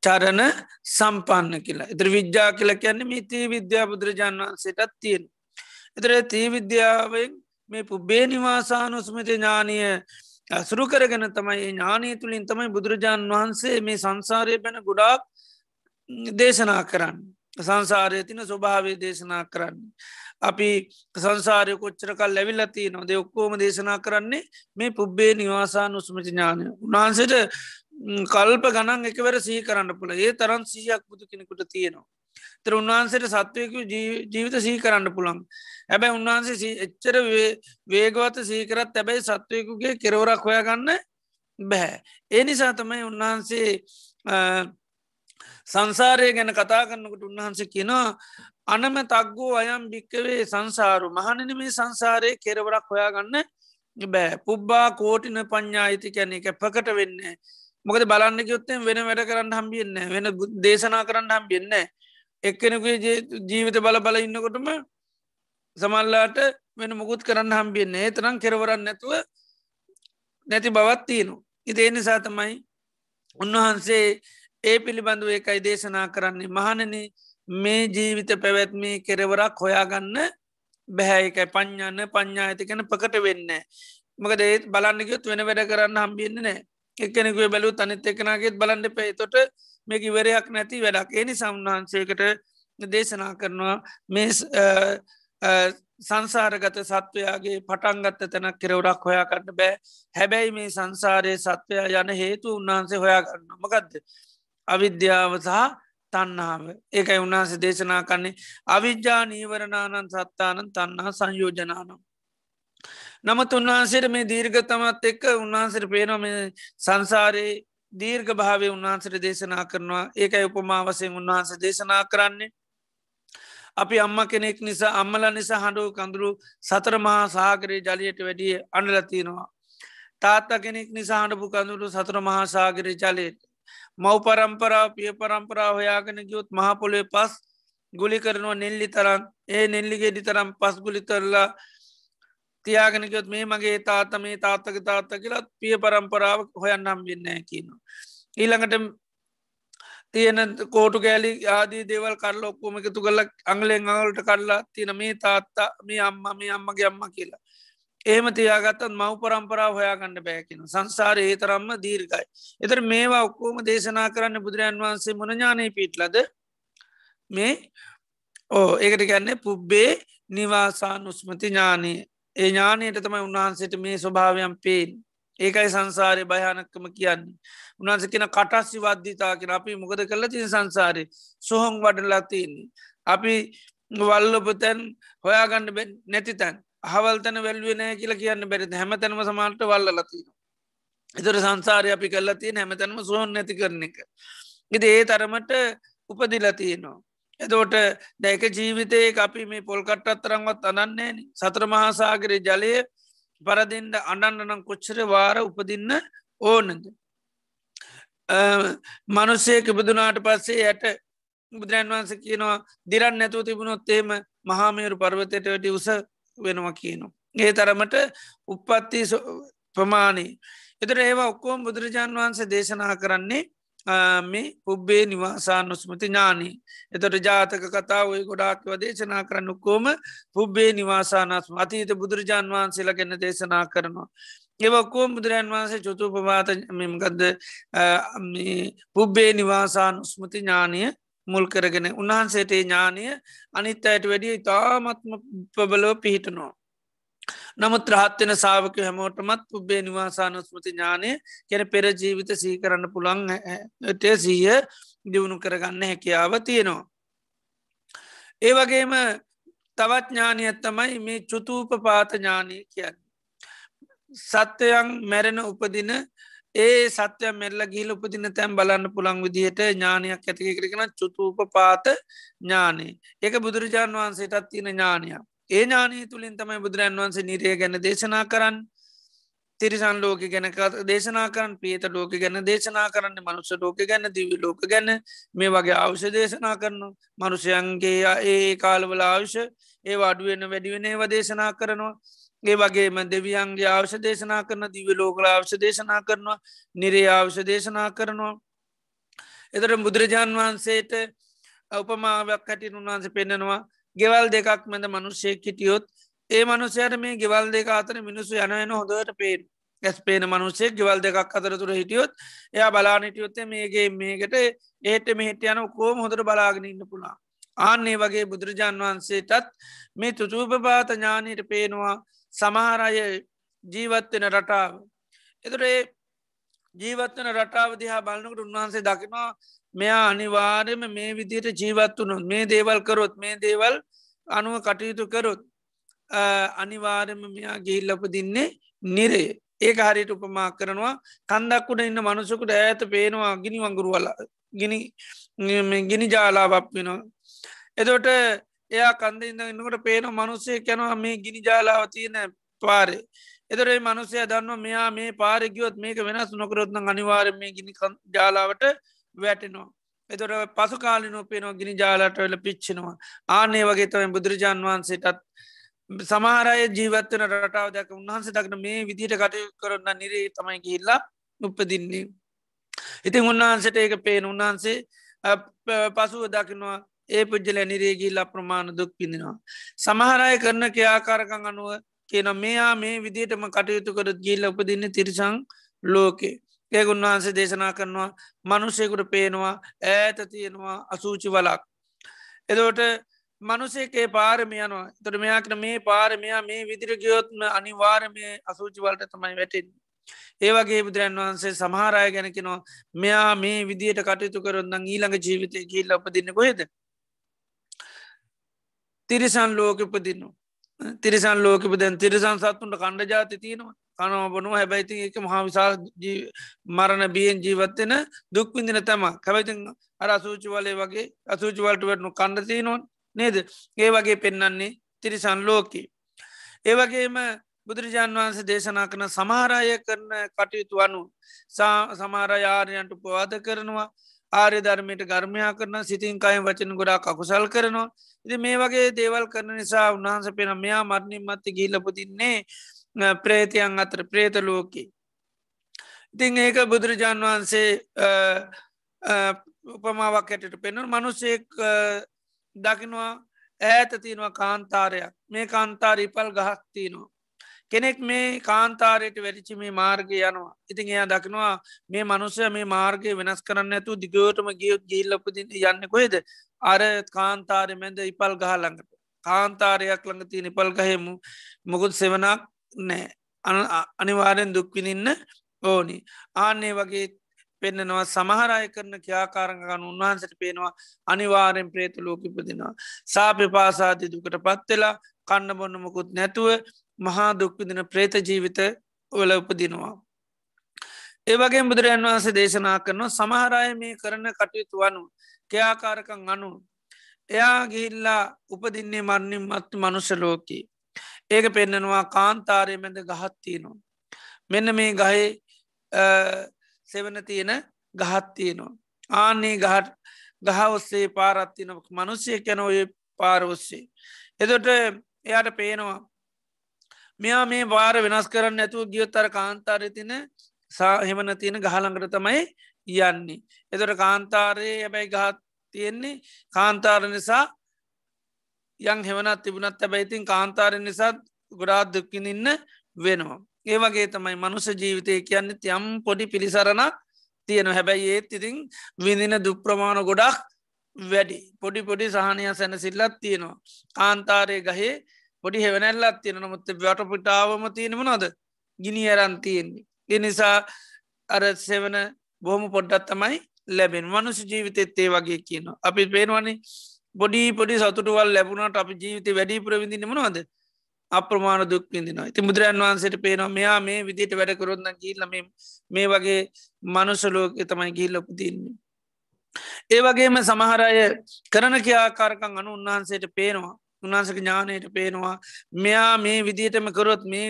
චරණ සම්පන්න කියලා එතර විද්‍යා කියල කියන්නේ මේ තී විද්‍යා බුදුරජාන් වහන්සේටත් තියෙන එතර තී විද්‍යාවෙන් මේ පුබ්බේ නිවාසානුස්මති ඥානය ඇසුරු කරගෙන තමයි ඥානය තුළින් තමයි බුදුරජාණන් වහන්සේ මේ සංසාරය පැන ගොඩාක් දේශනා කරන්න. සංසාරය තින ස්වභාවය දේශනා කරන්න. අපි සංසාරය කොච්චරකල් ලැවිල්ලති නොද ඔක්කෝම දේශනා කරන්නේ මේ පුබ්බේ නිවාසා නුස්මති ඥානය. උන්හන්සට කල්ප ගණන් එකවර සහි කරන්න පුළ ඒ තරන් සියක් බුදු කෙනෙකුට තියෙනවා. තර උන්වහන්සේට සත්වයකු ජීවිත සහි කරන්න පුළන් හැබැයි උන්වහන්සේ එච්චර වේගවත සීකරත් තැබැයි සත්වයකුගේ කෙරවරක් හොයාගන්න බැහැ. ඒ නිසා තමයි උන්වහන්සේ සංසාරය ගැන කතා කරන්නකට උන්වහන්සේ කියනවා අනම තක්ගෝ අයම් භික්කවේ සංසාරු මහනන මේ සංසාරය කෙරවරක් හොයාගන්න බෑ පුබ්බා කෝටින පඤ්ඥායිති කැන එක පකට වෙන්න මොකද බලන්න යොත්තෙන් වෙන වැඩ කරන්න හම්බියන්න වෙන දේශනා කරන්න හම්බියන්න එක්කෙනකුේ ජීවිත බල බල ඉන්නකොටම සමල්ලාට වෙන මුකුත් කරන්න හම්බියන්නේ තරම් කෙරවරන්න නැතුව නැති බවත් තියනු. ඉති නිසා තමයි උන්වහන්සේ ඒ පිළිබඳුව එකයි දේශනා කරන්නේ. මහනන මේ ජීවිත පැවැත්මී කෙරවරක් හොයාගන්න බැහැකයි පඥ්ඥන්න පඥ්ඥා ඇති කැන පකට වෙන්න. මකද ඒත් බලන්නගයොත් වෙන වැඩ කරන්න හම්බියන්න නෑ එක්කෙනෙකුව බැලූ තනිත් එකනගෙත් බලන්ඩ පේ තොට මේක ඉවරයක් නැති වැඩක්. එනි සම්හන්සේකට දේශනා කරනවා මේ සංසාරගත සත්වයාගේ පටන්ගත්ත තැනක් කෙරවඩක් හොයාකන්න බෑ. හැබැයි මේ සංසාරයේ සත්වයා යන හේතු උන්වහන්සේ හොයාගන්න මකදද? අවිද්‍යාව සහ තන්නාව ඒකයි උන්වහන්සේ දේශනා කන්නේ අවිද්‍යා නීවරණානන් සත්තානන් තන්නා සංයෝජනානම් නමුත් උන්වහන්සේට මේ දීර්ගතමත් එක්ක උන්වහන්සට පේනොම සංසාරයේ දීර්ඝ භාවය උන්වහන්සට දේශනා කරනවා ඒකයි උපමාවසයෙන් උන්වහන්ස දේශනා කරන්නේ අපි අම්ම කෙනෙක් නිසා අම්මල නිසා හඬුව කඳුරු සතර මහා සාගරයේ ජලයට වැඩිය අඩලතිනවා. තාත්තා කෙනෙක් නිසා හඬපු කඳුරු සතර මහා සාගරය ජලයට. මව් පරම්පරාව පිය පරම්පරාව හොයාගෙන ගියොත් මහපොලේ පස් ගුලි කරනවා නෙල්ලි තරන් ඒ නෙල්ලිගෙඩි තරම් පස් ගුලි කරලා තියාගෙනකොත් මේ මගේ තාත මේ තාත්තක තාත්ත කියලත් පිය පරම්පරාව හොයන්නම් වෙන්න කියනවා. ඊළඟට තියෙන කෝටු කෑලි ආදී දේවල් කරල ඔක්කොම එකතු කල අංගලෙන් අවලට කරලා තියන මේ තාත්තා මේ අම්ම මේ අම්මගේ අම්ම කියලා. ඒම තියාගත්තත් මව් පරම්පරාව හොයාගන්න බෑකින සංසාර ඒ තරම්ම දීර්ගයි. එතර මේවා ඔක්කෝම දේශනා කරන්න බුදුරජන් වහන්සේ මොනඥානය පිටලද මේ ඕ ඒකට ගැන්නේ පුබ්බේ නිවාසා නුස්මති ඥානයේ ඒ ඥානයට තමයි උන්වහන්සේට මේ ස්වභාවයන් පේෙන් ඒකයි සංසාරය භයානක්කම කියන්නේ. උන්වන්ස කියෙන කටස්සි වද්ධිතා කියෙන අපි මොකද කරල තින සංසාරය සොහොන් වඩලා තියන්නේ. අපි වල්ලොපතැන් හොයාගන්න නැති තැන් හවල්තන වැල්ුවනෑ කියලා කියන්න බැරි හැමතැනම සමාල්ට වල්ලතින. එතර සංසාරය අපි කල්ලතිය හැමතැනම සොහොන් නැති කරන එක. ඉති ඒ තරමට උපදිලතියනවා. එතෝට දැක ජීවිතයේ අපි මේ පොල්කට්ටත් තරංවත් අනන්නේ සත්‍ර මහාසාගරය ජලය පරදින්ට අඩන්නනම් කොච්චර වාර උපදින්න ඕනද. මනුස්සයක බුදුනාට පස්සේ ඇයට බුදුරන් වන්ස කියනවා දිරන් නැතුව තිබුණොත් ඒම මහාමයරු පර්වතයට වැටි උස වෙනවා කියනවා. ඒ තරමට උපත්ති ප්‍රමාණී. එතර ඒවා ඔක්කෝම් බුදුරජාණන් වහන්සේ දේශනා කරන්නේ මේ පුබ්බේ නිවාසා නොස්මති ඥානී. එතොට ජාතක කතා ඔය ගොඩාක්ව දේශනා කරන්න කෝම පුබ්බේ නිවාසානස්ම අතීත බුදුරජාන් වහන්සේලා ගැන්න දේශනා කරනවා. ඒවකෝම් බුදුරන් වහන්සේ චුතුපවාත මෙමකද පුබ්බේ නිවාසා නුස්මති ඥානය මුල් කරගෙන උන්වහන්සේට ඥානය අනිත් අයට වැඩිය ඉතාමත්ම පබලෝ පිහිටනවා. නමුත් රහත්වෙන සාාවක හැමෝටමත් පුබ්බේ නිවාසානුස්මති ඥානය කැන පෙර ජීවිත සී කරන්න පුළන් ටය සීය දියුණු කරගන්න හැකියාව තියෙනවා. ඒ වගේම තවත් ඥානයත් තමයි මේ චුතූප පාත ඥානය කියන්න. සත්‍යයන් මැරෙන උපදින ඒ සත්‍ය මෙල්ල ගිල් උපදින තැම් බලන්න පුළන් විදිහට ඥානයක් ඇතික කරෙන චුතූප පාත ඥානය ඒක බුදුරජාණන් වහන්සේටත් තියෙන ඥානයක් ඒ ඥානී තුළින් තමයි බුදුරන් වන්සේ නිරය ගැන දේශනා කරන්න. තිරිසන් ලෝක ගැන දේශනා කරන්න පියත ලෝක ගැන දේශනා කරන්න මනුස්ස ලෝක ගැන දිවි ලෝක ගැන මේ වගේ අවශ්‍ය දේශනා කරන මනුෂයන්ගේ ඒ කාලවල ආවිශ්‍ය ඒ අඩුවෙන වැඩිවෙන ඒව දේශනා කරනවා. ඒ වගේම දෙවියන්ගේ අවශ්‍ය දේශනා කරන දිව ලෝකල අවශ්‍ය දේශනා කරනවා නිරේ අවශ්‍ය දේශනා කරනවා. එතට බුදුරජාණන් වහන්සේට උපමාවක් කටින් උන්වහන්ස පෙන්නෙනවා. ගෙවල් දෙකක් මැද මනුෂ්‍යය කිටියොත් ඒ මනුසයට මේ ගෙවල් දෙක අතර මිනිස්සු යනයන හොඳට පේෙන් ඇස් පේන මනුසේ ගෙවල් දෙකක් අතර තුර හිටියොත් එයා බලානිටියොත්තේ මේගේ මේකට ඒට මෙහිට යන කෝම හොඳට බලාගෙන ඉන්න පුළා ආන්නේ වගේ බුදුරජාන් වහන්සේටත් මේ තුතුූපපාත ඥානයට පේනවා සමහරය ජීවත්වෙන රටාව. එතුරේ ජීවත්වන රටාව දිහා බලන්නකට උන්වහන්සේ දකිනවා මෙයා අනිවාර්යම මේ විදියට ජීවත් වුණු මේ දේවල් කරොත් මේ දේවල් අනුව කටයුතු කරොත් අනිවාර්යම මෙයා ගිහිල්ලප දින්නේ නිරේ ඒක හරියට උපමා කරනවා. කන්දක්කුට ඉන්න මනුසකුට ඇත පේනවා ගිනි වංගුරුවල ගිනි ගිනි ජාලාවක් වෙනවා. එදොට එයා කන්ද ඉන්න ඉන්නකට පේන මනුස්සේ කැනවා මේ ගිනි ජාලාව තියෙන පාරේ. එදරේ මනුසය දන්න මෙයා මේ පාරගියොත් මේක වෙනස් නොකරොත්න අනිවාර මේ ගිනි ජාලාවට වැටෙනවා. එතොට පසු කාලිනෝ පේනවා ගිනි ජාලාට වෙල පිච්චෙනවා. ආනේ වගේ තමයි බුදුරජාන් වහන්සේටත් සමාරය ජීවත්වන රටාව දැක උන්හන්සේ දක්න මේ විදිට කටය කරන්න නිරේ තමයි ගිල්ලා උපදින්නේ. ඉතින් උන්වහන්සට ඒක පේන උන්වහන්සේ පසුව දකිනවා ඒ පුද්ජල නිරේගිල් අප්‍රමාණ දුක් පිඳෙනවා. සමහරය කරන ක්‍යාකාරකං අනුව කියන මෙයා මේ විදිටම කටයුතු කර ගිල්ල උපදින්න තිරිසං ලෝකේ. ඒක උන්වහන්සේ දේශනා කරනවා මනුසයකුට පේනවා ඈත තියෙනවා අසූචි වලක්. එදෝට මනුසේකේ පාරම යනවා තොට මෙයාකට මේ පාරමයා මේ විදිර ගියොත්ම අනිවාරමය අසූචිවලට තමයි වැටෙන්. ඒවගේ බුදුරන් වහන්සේ සමහරය ගැනකිනවා මෙයා මේ විදියට කටයුතු කරොන්දන් ඊළඟ ජීවිතය කියල්ල අපදින්න කොහෙද. තිරිසන් ලෝක උපදින්නවා. තිරිසන් ලෝකප දැන් තිරිසන් සත්තුන්ට කණ්ඩ ජාති තියෙනවා කනව බොනුව හැබැයිති එක මහා විසා මරණ බියෙන් ජීවත්වෙන දුක් විඳින තම. කැබයිති අර අසූචි වලේ වගේ අසූචි වලට වැටනු කණ්ඩ තියනවා නේද? ඒ වගේ පෙන්නන්නේ තිරිසන් ලෝකී. ඒවගේම බුදුරජාන් වහන්සේ දේශනා කන සමහරය කරන කටයුතු අනු සමාරයාරයන්ට පවාද කරනවා. ආර්ය ධර්මයට ගර්මයා කරන සිතින් කයි වචන ගොඩා කකුසල් කරනවා. ඉති මේ වගේ දේවල් කරන නිසා උන්වහන්ස පෙන මෙයා මරණින් මත්ති ගිල්ලපතින්නේ ප්‍රේතියන් අතර ප්‍රේත ලෝකී. ඉතිං ඒක බුදුරජාන් වහන්සේ උපමාවක් ඇටට පෙනුව මනුසෙක් දකිනවා ඈත තියෙනවා කාන්තාරයක්. මේ කාන්තාර ඉපල් ගහක් තියෙනවා. කෙනෙක් මේ කාන්තාරයට වැඩිචි මේ මාර්ගය යනවා. ඉතින් එයා දකිනවා මේ මනුසය මේ මාර්ගය වෙනස් කරන්න ඇතු දිගෝටම ගියොත් ගිල්ලපදින්න යන්න කොහෙද? අර කාන්තාරය මැද ඉපල් ගහලඟට කාන්තාරයක් ළඟ තිය නිපල් ගහෙමු මොකුත් සෙවනක් නෑ. අනිවාරයෙන් දුක්විනින්න ඕනි. ආන්නේ වගේ පෙන්න්නනවා සමහරය කරන ක්‍යාකාරගන්න උන්වහන්සට පේනවා අනිවාරෙන් ප්‍රේත ලෝකිපදිනවා සාපි පාසාති දුකට පත්වෙලා කන්න බොන්න මොකුත් නැතුව මහා දුක්විදින ප්‍රේත ජීවිත වල උපදිනවා. ඒවගේ බුදුරජන් වහන්සේ දේශනා කරනවා සමහරය මේ කරන කටයුතු වනු ක්‍යාකාරකං අනු එයා ගිහිල්ලා උපදින්නේ මරණින් මත් මනුෂ ලෝකී. ඒක පෙන්නනවා කාන්තාරය මැද ගහත්තියනවා මෙන්න මේ ගහේ සෙවන තියෙන ගහත්තියනවා ආන්නේ ගහට ගහ ඔස්සේ පාරත්තින මනුස්සය කැන ඔය පාර ඔස්සේ. එදොට එයාට පේනවා මෙයා මේ වාර වෙනස් කරන්න ඇතුව ගියොත්තර කාන්තාරය තින හෙමන තියෙන ගහළඟට තමයි යන්නේ. එතොට කාන්තාරයේ හැබැයි ගහත් තියෙන්නේ. කාන්තාර නිසා යං හෙවනත් තිබුණත් ඇබැයිතින් කාන්තාරය නිසා ගොඩාත් දුක්කිනින්න වෙනවා. ඒ වගේ තමයි මනුස ජීවිතය කියන්නේ යම් පොඩි පිළිසරණක් තියෙන හැබැයි ඒත් ඉතින් විඳින දුප්‍රමාණ ගොඩක් වැඩි පොඩි පොඩි සහනය සැනසිල්ලත් තියෙනවා. කාන්තාරය ගහේ පොඩි හෙවනැල්ලත් තියෙන නොමුත්ත වටපිටාවම තියෙනම නොද ගිනි අරන් තියෙන්නේ. එනිසා අර සෙවන බොහොම පොඩ්ඩත් තමයි ලැබෙන් මනුස ජීවිතෙත් ඒ වගේ කියනවා. අපි පේනවනේ බොඩි පොඩි සතුටවල් ලැබුණට අපි ජීවිත වැඩි ප්‍රවිදින මනවාද අප්‍රමාණ දුක් විදිනවා ති බුදුරන් වහන්සේට පේනවා මෙයා මේ විදිට වැඩ කරොන්න ගීල්ලම මේ වගේ මනුසලෝක තමයි ගිල්ලපු තින්නේ. ඒ වගේම සමහරය කරන කියාකාරකං අනු උන්වහන්සේට පේනවා උන්හන්සක ඥානයට පේනවා මෙයා මේ විදිටම කරොත් මේ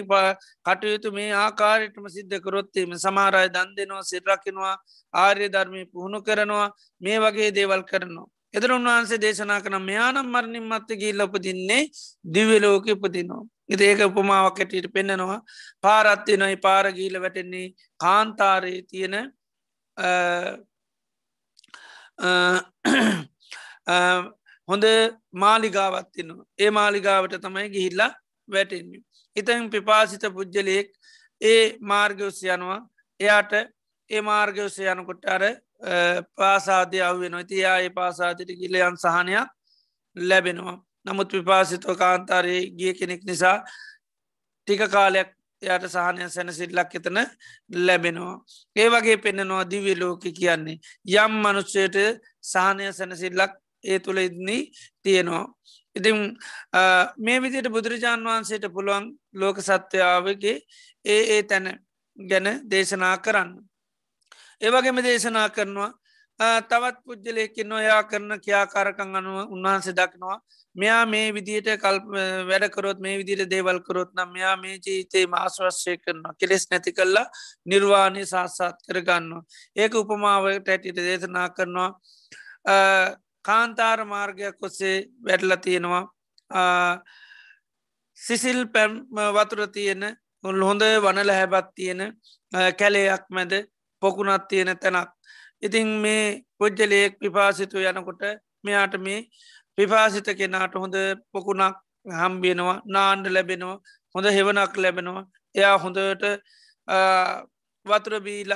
කටයුතු මේ ආකාරයටම සිද්ධ කරොත්තේම සමාරය දන් දෙනවා සිරක්කිනවා ආර්ය ධර්මය පුහුණු කරනවා මේ වගේ දේවල් කරනවා. එදර උන්වහන්සේ දේශනා කන මෙයානම් මරණින් මත්ත ගිල් ලපදින්නේ දිවලෝක උපදිනවා. ඒක උපමාවක් ඇටට පෙන්න්නනවා පාරත්ති නොයි පාරගීල වැටෙන්නේ කාන්තාරයේ තියෙන හොඳ මාලිගාවත්තිනවා ඒ මාලිගාවට තමයි ගිහිල්ලා වැටෙන්නේ. ඉතන් පිපාසිත පුද්ජලයෙක් ඒ මාර්ගවස්ස යනවා එයාට ඒ මාර්ගවස්ස යනකොට අර පාසාධය අව්වෙන ඉතියා ඒ පාසාතිට ගිලයන් සහනයක් ලැබෙනවා. නමුත් විපාසිතව කාන්තාරයේ ගිය කෙනෙක් නිසා ටික කාලයක් යට සහනය සැනසිල්ලක් එතන ලැබෙනවා. ඒ වගේ පෙන්න්නනවා දිවි ලෝක කියන්නේ. යම් මනුෂ්‍යයට සහනය සැනසිල්ලක් ඒ තුළ ඉදන්නේ තියෙනවා. ඉතින් මේ විදියට බුදුරජාණන් වහන්සේට පුළුවන් ලෝක සත්‍යාවගේ ඒ ඒ තැන ගැන දේශනා කරන්න. ඒවගේම දේශනා කරනවා. තවත් පුද්ජලයකින් නොයා කරන කියාකාරකං අනුව උන්වහන්සේ දක්නවා මෙයා මේ විදියට කල් වැඩකරොත් මේ විදිට දේවල් කරොත් නම් මෙයා මේ ජීතේ මාස්වශ්‍යය කරනවා. කෙලෙස් නැති කල්ලා නිර්වාණය සාස්සාත් කරගන්න. ඒක උපමාවට ඇටිට දේශනා කරනවා. කාන්තාර මාර්ගයක් ඔස්සේ වැඩල තියෙනවා. සිසිල් පැම් වතුර තියෙන උල් හොඳ වනල හැබත් තියෙන කැලේයක් මැද පොකුණත් තියෙන තැනක්. ඉතින් මේ පුද්ජලයෙක් පිපාසිතු යනකොට මෙයාට මේ පිපාසිත කෙනාට හොඳ පොකුණක් හම්බියනවා නාන්ඩ ලැබෙනවා හොඳ හෙවනක් ලැබෙනවා එයා හොඳට වතුර බීල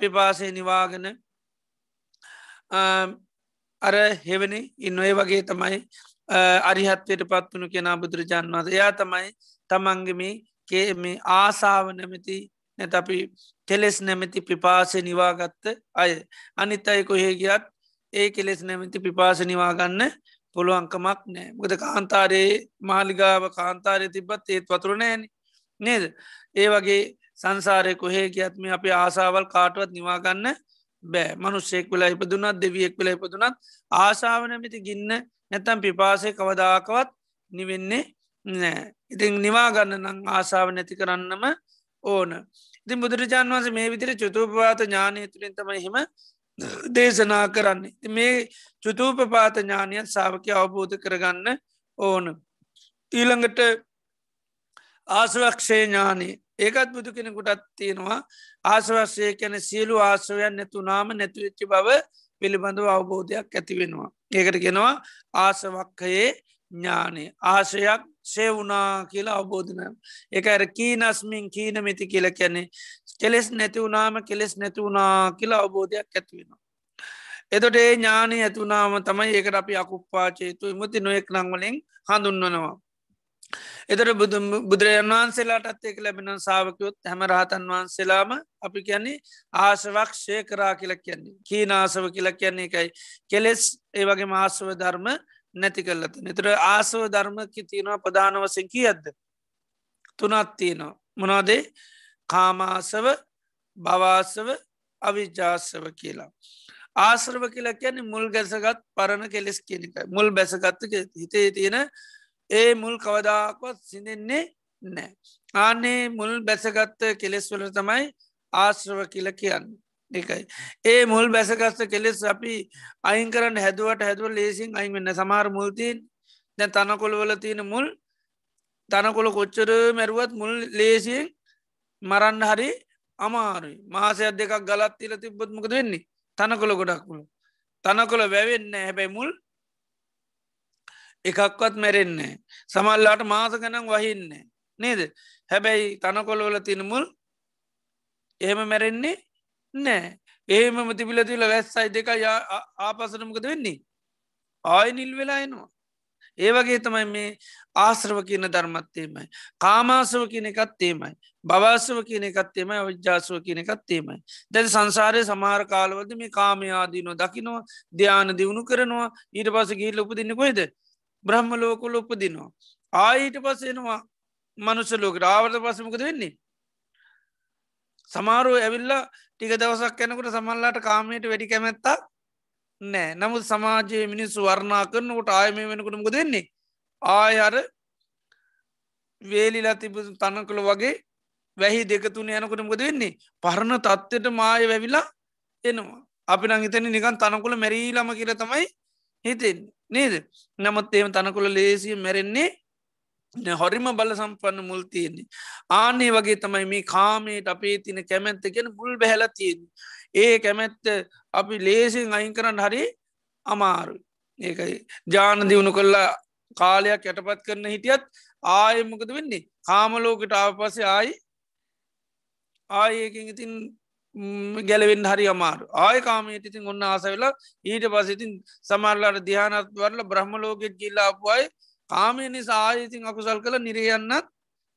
පිපාසය නිවාගෙන අර හෙවනි ඉන්න ඒ වගේ තමයි අරිහත්වයට පත්වනු කෙනා බුදුරජාන් වද එයා තමයි තමන්ගමි කේමි ආසාාව නැමති නැත අපි කෙලෙස් නැමැති පිපාසය නිවාගත්ත අය. අනිත් අය කොහේ ගියත් ඒ කෙලෙස් නැමති පිපාස නිවාගන්න පුළුවන්කමක් නෑ ගොද කාන්තාරයේ මාලිගාව කාන්තාරය තිබත් ඒත් වතුරනෑන නේද? ඒ වගේ සංසාරය කොහේ ගියත්ම අපි ආසාවල් කාටුවත් නිවාගන්න බෑ. මනුස්සෙක් වෙලා ඉපදුනත් දෙවියෙක් වෙලා ඉපදුනත් ආසාාව නැමති ගින්න නැතම් පිපාසය කවදාකවත් නිවෙන්නේ නෑ ඉතින් නිවාගන්න නං ආසාාව නැති කරන්නම ඕන. ඉතින් බුදුරජාන් වන්ස මේ විදිර චුතුපවාත ඥානය තුළින් තමයිහිම දේශනා කරන්නේ. මේ චුතූපපාත ඥානයත් සාාවකය අවබෝධ කරගන්න ඕන. ඊළඟට ආසවක්ෂය ඥානී ඒකත් බුදු කෙනෙකුටත් තියෙනවා. ආසවක්ෂය කැන සියලු ආසවයන් නැතුනාම නැතුවෙච්චි බව පිළිබඳව අවබෝධයක් ඇතිවෙනවා. ඒකට කෙනවා ආසවක්කයේ ඥානය. ආශයක් සේවුනා කියලා අවබෝධන එක ඇර කීනස්මින් කීනමිති කියල කැනෙ කෙලෙස් නැතිවුනාම කෙලෙස් නැතිවුනා කියලා අවබෝධයක් ඇත්වෙනවා. එතොට ඒ ඥානය ඇතුනාම තමයි ඒකට අපි අකුප්පාචේතු ඉමති නොයෙක් නංවලින් හඳුන්වනවා. එතට බුදුරජන් වහන්සේලාටත් ඒක ලැබෙන සාාවකයොත් හැම රහතන් වහන්සේලාම අපි කියන්නේ ආශවක් ෂය කරා කියලා කියන්නේ කීනාසව කියලා කියන්නේ එකයි කෙලෙස් ඒවගේ මාසව ධර්ම නැති කරලත නිතර ආසව ධර්මකි තියෙනවා ප්‍රධාන වසෙන් කිය ඇද්ද තුනත් තියෙනවා මොනාදේ කාමාසව භවාසව අවිජාසව කියලා. ආශ්‍රව කියලා කියන්නේ මුල් ගැසගත් පරණ කෙලෙස් කියනකයි මුල් බැසගත්ත හිතේ තියෙන ඒ මුල් කවදාකොත් සිඳෙන්නේ නෑ. ආනේ මුල් බැසගත්ත කෙලෙස් වල තමයි ආශ්‍රව කියල කියන්න. එකයි. ඒ මුල් බැසගස්ත කෙලෙස් අපි අයින් කරන්න හැදුවට හැදුව ලේසින් අයින් වෙන්න සමාර මුල්තිීන් දැ තනකොළවල තියෙන මුල් තනකොළ කොච්චර මැරුවත් මුල් ලේසියෙන් මරන්න හරි අමාරුයි. මාසයක් දෙකක් ගලත් තිල තිබ්බොත් මොකද වෙන්නේ? තනකොළ ගොඩක් මුල. තනකොළ වැවෙන්න හැබැයි මුල් එකක්වත් මැරෙන්නේ සමල්ලාට මාස ගනම් වහින්නේ නේද? හැබැයි තනකොළවල තින මුල් එහෙම මැරෙන්නේ නෑ. ඒම තිබිල තුල වැස්සයි දෙක ආපසනමකද වෙන්නේ? ආය නිල් වෙලා එනවා. ඒවගේ තමයි මේ ආශ්‍රව කියන ධර්මත්තේමයි කාමාසව කියන එකත්තේමයි බවාසව කියන එකත්තේමයි විද්‍යාසව කියන එකත්තේමයි දැ සංසාරය සමාර කාලවද මේ කාමයාදීනො දකිනවා ධ්‍යාන දියුණු කරනවා. ඊට පස ගීල උපදින්න කොයිද බ්‍රහ්ම ලෝකුල උපදිනවා. ආයිට පස්සෙනවා මනුෂ ලෝක රාවර්ත පසමකද වෙන්නේ? සමාරුව ඇවිල්ලා ටික දවසක් යැනකට සමල්ලාට කාමයට වැඩි කැමැත්තා නෑ. නමුත් සමාජයේ මිනිස්සු වර්ණා කරනකොට ආයම වෙනකටමක දෙන්නේ ආය අර වේලිලා තිබ තනකළ වගේ වැහි දෙකතුන යනකොට මොද වෙන්නේ? පරණ තත්ත්වයට මාය වැවිලා එනවා. අපි නංහිතන නිකන් තනකුල මැරීලම කියල තමයි හිතෙන් නේද? නමුත් ඒම තනකුල ලේසිය මැරෙන්නේ හොරිම බල සම්පන්න මුල් තියෙන්නේ. ආනේ වගේ තමයි මේ කාමයට අපේ තින කැමැත්ත කියෙන මුල් බැහල තියෙන ඒ කැමැත්ත අපි ලේසින් අයින් කරන්න හරි අමාරු ඒකයි ජාන දියුණු කොල්ලා කාලයක් යටපත් කරන හිටියත් ආයමකද වෙන්නේ? කාමලෝකට ආව පසේ ආයි ආයකින් ඉතින් ගැලවෙන් හරි අමාරු. ආය කාමයට ඉතින් ඔන්න ආස වෙලා ඊට පසිතින් සමල්ලාට දිහානත් වරල බ්‍රහ්මලෝගෙත් ගිල්ලාපුයි කාමය නිසා ආයඉතින් අකුසල් කළ නිරයන්නත්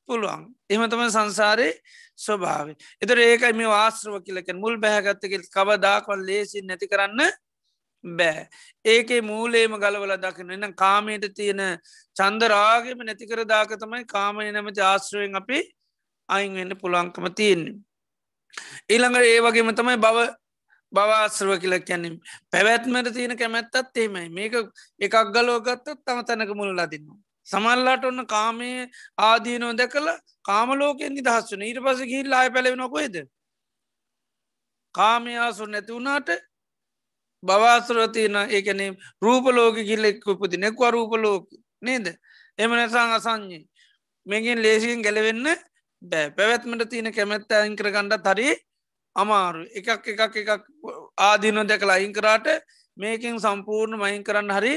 පුළුවන්. එහමතම සංසාරයේ ස්වභාව එතර ඒකයි මේ ආශ්‍රව කියලකෙන් මුල් බැහගත්තකෙල් කවදාකොල් ලේසි නැති කරන්න බෑ. ඒකේ මූලේම ගලවල දකින එන්න කාමයට තියෙන චන්දරාගේම නැතිකර දාක තමයි කාමය නැමති ආශ්‍රයෙන් අපි අයින් වෙන්න පුළන්කම තියෙන්නේ. ඊළඟට ඒ වගේම තමයි බව බවාශ්‍රව කියල කැනම් පැවැත්මට තියෙන කැමැත්තත් ඒමයි මේක එකක් ගලෝගත්තත් තම තැනක මුල්ලා දෙන්නවා. සමල්ලාට ඔන්න කාමය ආදීනෝ දැකල කාමලෝකෙන් නිදහස්සන ඊට පස ගිල් අය පැලෙනොකොයිද. කාමයාසු නැතිවුණාට බවාසුරතියන ඒකනේ රූපලෝක කිල්ලෙක් උපති නෙක්ව රූපලෝක නේද? එම නැසං අසං්ඥේ මේකින් ලේසියෙන් ගැලවෙන්න බෑ. පැවැත්මට තියෙන කැමැත්ත අයිංකර ගණ්ඩ තරී අමාරු එකක් එකක් එකක් ආදින දැකලා අයිංකරාට මේකින් සම්පූර්ණ මයින් කරන්න හරි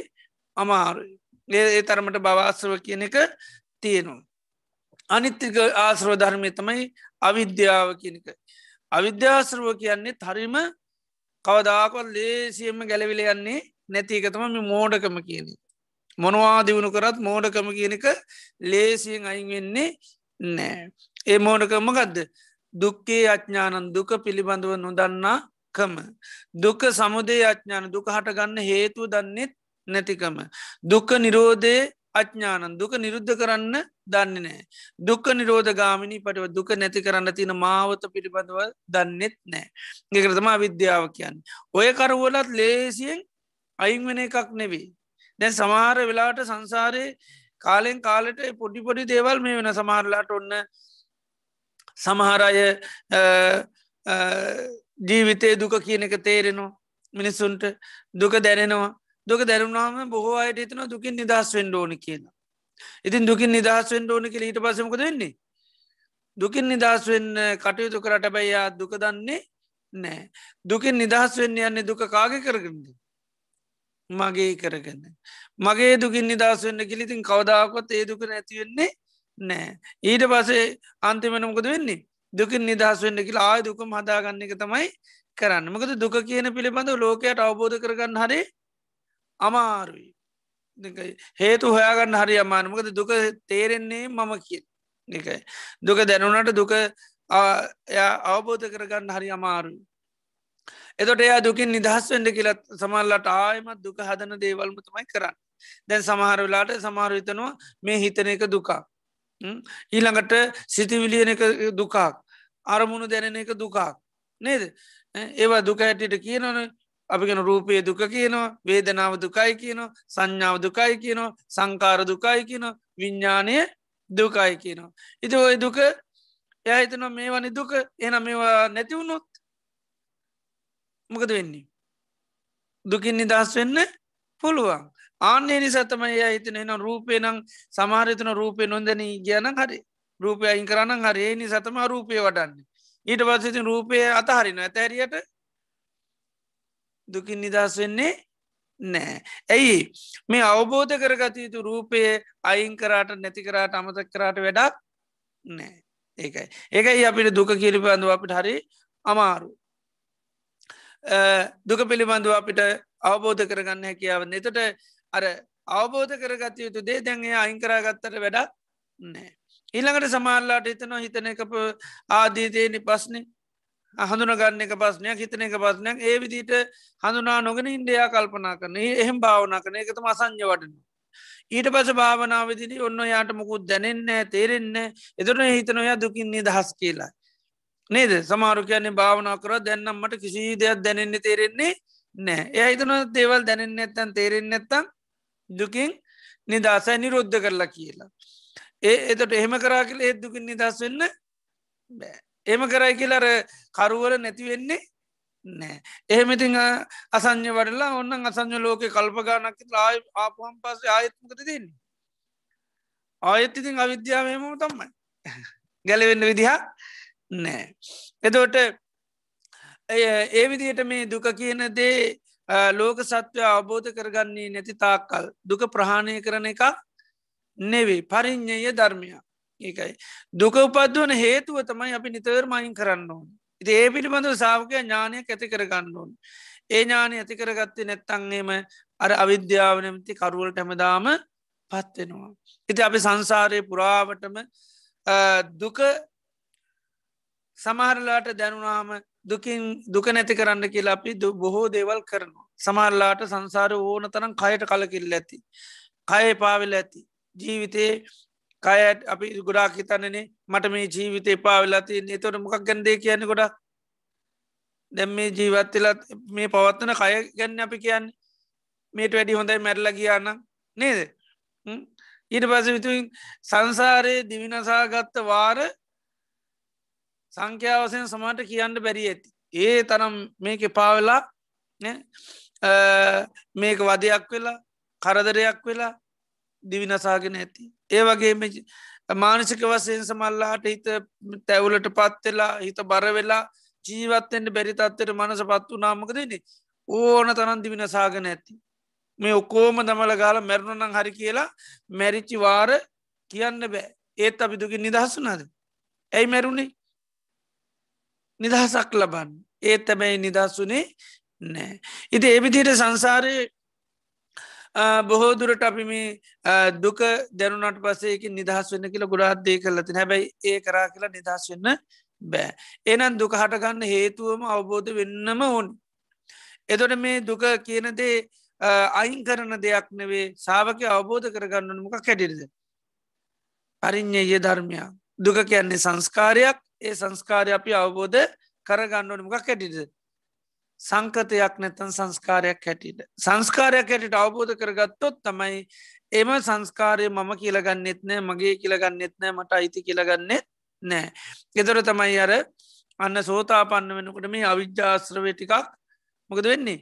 අමාරු ඒ තරමට බවාශ්‍රව කියන එක තියෙනවා. අනිත්තික ආශ්‍රව ධර්මය තමයි අවිද්‍යාව කියනක. අවිද්‍යාශ්‍රව කියන්නේ හරිම කවදාකොල් ලේසියම ගැලවිල යන්නේ නැතිකතම මේ මෝඩකම කියන. මොනවා දියුණු කරත් මෝඩකම කියනක ලේසියෙන් අයින් වෙන්නේ නෑ. ඒ මෝඩකම ගදද දුක්කේ අඥානන් දුක පිළිබඳව නොදන්නා කම. දුක සමුදේ අඥාන දුක හටගන්න හේතු දන්නෙත් නැතිකම. දුක නිරෝධය අඥානන් දුක නිරුද්ධ කරන්න දන්න නෑ. දුක නිරෝධ ගාමිනි පටිව දුක නැති කරන්න තින මාවත පිළිබඳව දන්නෙත් නෑ. ගෙකරතම විද්‍යාව කියන්න. ඔය කරුවලත් ලේසියෙන් අයින් වෙන එකක් නෙවෙයි. දැන් සමාර වෙලාට සංසාරය කාලෙන් කාලට පොඩි පොඩි දේවල් මේ වෙන සමාරලාට ඔන්න සමහරය ජීවිතය දුක කියන එක තේරෙනවා මිනිස්සුන්ට දුක දැනෙනවා දුක දැරුණාම බොහෝ අයට හිතන දුකින් නිදහස් වෙන්ඩ ඕන කියන. ඉතින් දුකින් නිදහස් වෙන්ඩ ඕන කියල ඊට පසමක වෙන්නේ. දුකින් නිදහස් වෙන්න කටයුතු කරට බැයියා දුක දන්නේ නෑ. දුකින් නිදහස් වෙන්න යන්නේ දුක කාග කරගන්න. මගේ කරගන්න. මගේ දුකින් නිදහස් වෙන්න කිලිතින් කවදාකොත් ඒ දුක නැතිවෙන්නේ නෑ. ඊට පසේ අන්තිමනමකද වෙන්නේ? දුකින් නිදහස් වෙන්න කියලා ආය දුකම හදාගන්න එක තමයි කරන්න. මකද දුක කියන පිළිබඳ ලෝකයට අවබෝධ කරගන්න හරි අමාරුයි. හේතු හොයාගන්න හරි අමානමකද දුක තේරෙන්නේ මම කිය එකයි. දුක දැනුනට දුක අවබෝධ කරගන්න හරි අමාරුයි. එතොට එයා දුකින් නිදහස් වෙන්ඩ කියලත් සමල්ලට ආයමත් දුක හදන දේවල්ම තමයි කරන්න. දැන් සමහර වෙලාට සමහරවිතනවා මේ හිතන එක දුකා ඊළඟට සිතිවිලියන එක දුකක් අරමුණු දැනෙන එක දුකක් නේද ඒවා දුක ඇටිට කියනවන අපිගෙන රූපය දුක කියනවා වේදනාව දුකයි කියනවා සංඥාව දුකයි කියනවා සංකාර දුකයි කියනවා විඤ්ඥානය දුකයි කියනවා. ඉති ඔය දුක එයහිතන මේ වනි දුක එන මේවා නැතිවුණොත් මොකද වෙන්නේ. දුකින් නිදහස් වෙන්න පුළුවන් ආන්නේ නිසතමයි හිතන එන රූපය නං සමාරිතන රූපය නොදැනී කියන හරි. රූපය අයින් කරන්න හරේ. නිසතම රූපය වඩන්නේ. ඊට පස්සති රූපය අතහරින ඇතැරියට දුකින් නිදස් වෙන්නේ නෑ ඇයි? මේ අවබෝධ කරගත යුතු රූපය අයින් කරාට නැති කරාට අමතක් කරාට වැඩක් නෑ ඒකයි. ඒකයි අපිට දුක කිරිපඳුව අපිට හරි අමාරු දුක පිළිබඳව අපිට අවබෝධ කරගන්න හැකියාව. එතට අර අවබෝධ කරගත යුතු දේ දැන්ගේ අයිංකරාගත්තට වැඩක් නෑ. ඊළඟට සමාල්ලාට හිතනවා හිතන එක ආදීතයනි පස්නේ හඳුනගන්න එක පස්නයක් හිතන එක පස්නයක් ඒ විදිට හඳුනා නොගෙන ඉන්ඩයා කල්පනා කරන එහෙම භාවනා කරන එකතම අසං්‍ය වටන. ඊට පස භාවනාවදිදි ඔන්න යාට මුකුත් දැනෙන්නේ තේරෙන්න එතුන හිතනොයා දුකින්නේ දහස් කියලා. නේද සමාරු කියන්නේ භාවනා කර දැන්නම් මට කිසි දෙයක් දැනෙන්නේ තේරෙන්නේ නෑ එය හිතන දේවල් දැනෙන්නේ ඇත්තන් තේරෙන්නේ නැත්තම් දුකින් නිදසයි නිරුද්ධ කරලා කියලා. ඒ එතට එහෙම කරා කියල ඒත් දුකින් නිදස් වෙන්න බෑ. එම කරයි කියලර කරුවල නැතිවෙන්නේ නෑ. එහෙමඉතිං අසං්‍ය වඩලා ඔන්න අසං්‍ය ලෝක කල්පගානක් ආය ආපුහම් පස ආයත්මකත දෙන්නේ. ආයත් ඉතින් අවිද්‍යාවයම තමයි. ගැලවෙන්න විදිහා නෑ. එදෝට ඒ විදියට මේ දුක කියන දේ ලෝක සත්වය අවබෝධ කරගන්නේ නැති තාක්කල් දුක ප්‍රහාණය කරන එක නෙවේ පරිින්්ඥය ධර්මයක් ඒකයි. දුක උපද්දුවන හේතුව තමයි අපි නිතවර මයින් කරන්න ඕන. ඉති ඒ පිළිබඳව සාාවකය ඥානයක් ඇති කරගන්න ඕන්. ඒ ඥානය ඇති කරගත්තේ නැත්තංගේම අර අවිද්‍යාව නැමති කරුවලට හැමදාම පත්වෙනවා. ඉති අපි සංසාරය පුරාවටම දුක සමහරලාට දැනුනාම දුකින් දුක නැති කරන්න කියලා අපි බොහෝ දේවල් කරනවා. සමහරලාට සංසාර ඕන තරම් කයට කලකිල්ල ඇති. කය පාවෙල ඇති. ජීවිතයේ කයට අපි ගොඩාක් හිතන්නනේ මට මේ ජීවිත එපා වෙලාති නතොට මොකක් ගැන්දේ කියන්න ගොඩක් දැම් මේ ජීවත්වෙලත් මේ පවත්වන කය ගැන්න අපි කියන්න මේට වැඩි හොඳයි මැරල කියන්න නේද ඊට පස විතුන් සංසාරයේ දිවිනසාගත්ත වාර සංඛ්‍යාවසයෙන් සමට කියන්න බැරි ඇති. ඒ තරම් මේක පාවෙලා මේක වදයක් වෙලා කරදරයක් වෙලා දිවිනසාගෙන ඇති. ඒ වගේ මානසික වසයෙන් සමල්ලාට හිත තැවුලට පත්වෙලා හිත බර වෙලා ජීවත්තෙන්ට බැරි තත්වට මනස පත්තු නාමක දෙන්නේ ඕන තරන් දිවිනසාගෙන ඇති. මේ ඔකෝම දමල ගාල මැරුණනං හරි කියලා මැරිච්චි වාර කියන්න බෑ. ඒත් අපි දුකින් නිදහසුනාද ඇයි මැරුණේ? නිදහසක් ලබන්න ඒත් ඇබැයි නිදහස්සුනේ නෑ ඉති එවිදියට සංසාරයේ බොහෝ දුරට අපි මේ දුක දැනුනට පසේක නිදහස් වෙන්න කියලා ගොඩාත්දේ කරලති හැබැයි ඒ කරා කියලා නිදහස් වෙන්න බෑ. එනන් දුක හටගන්න හේතුවම අවබෝධ වෙන්නම ඕන්. එතොට මේ දුක කියනදේ අයින් කරන දෙයක් නෙවේ සාාවක අවබෝධ කරගන්න මොක කැටිරිද. අරිං්ඥය ධර්මයක් දුක කියන්නේ සංස්කාරයක් ඒ සංස්කාරය අපි අවබෝධ කරගන්නවන මොක කැටිරිද. සංකතයක් නැතන් සංස්කාරයක් හැටියට. සංස්කාරයක් හැටිට අවබෝධ කරගත්තොත් තමයි එම සංස්කාරය මම කියලගන්නෙත් නෑ මගේ කියලගන්නෙත් නෑ මට අයිති කියලගන්නෙත් නෑ. ගෙදර තමයි අර අන්න සෝතා පන්න වෙනකට මේ අවිද්‍යාශ්‍රවය ටිකක් මොකද වෙන්නේ.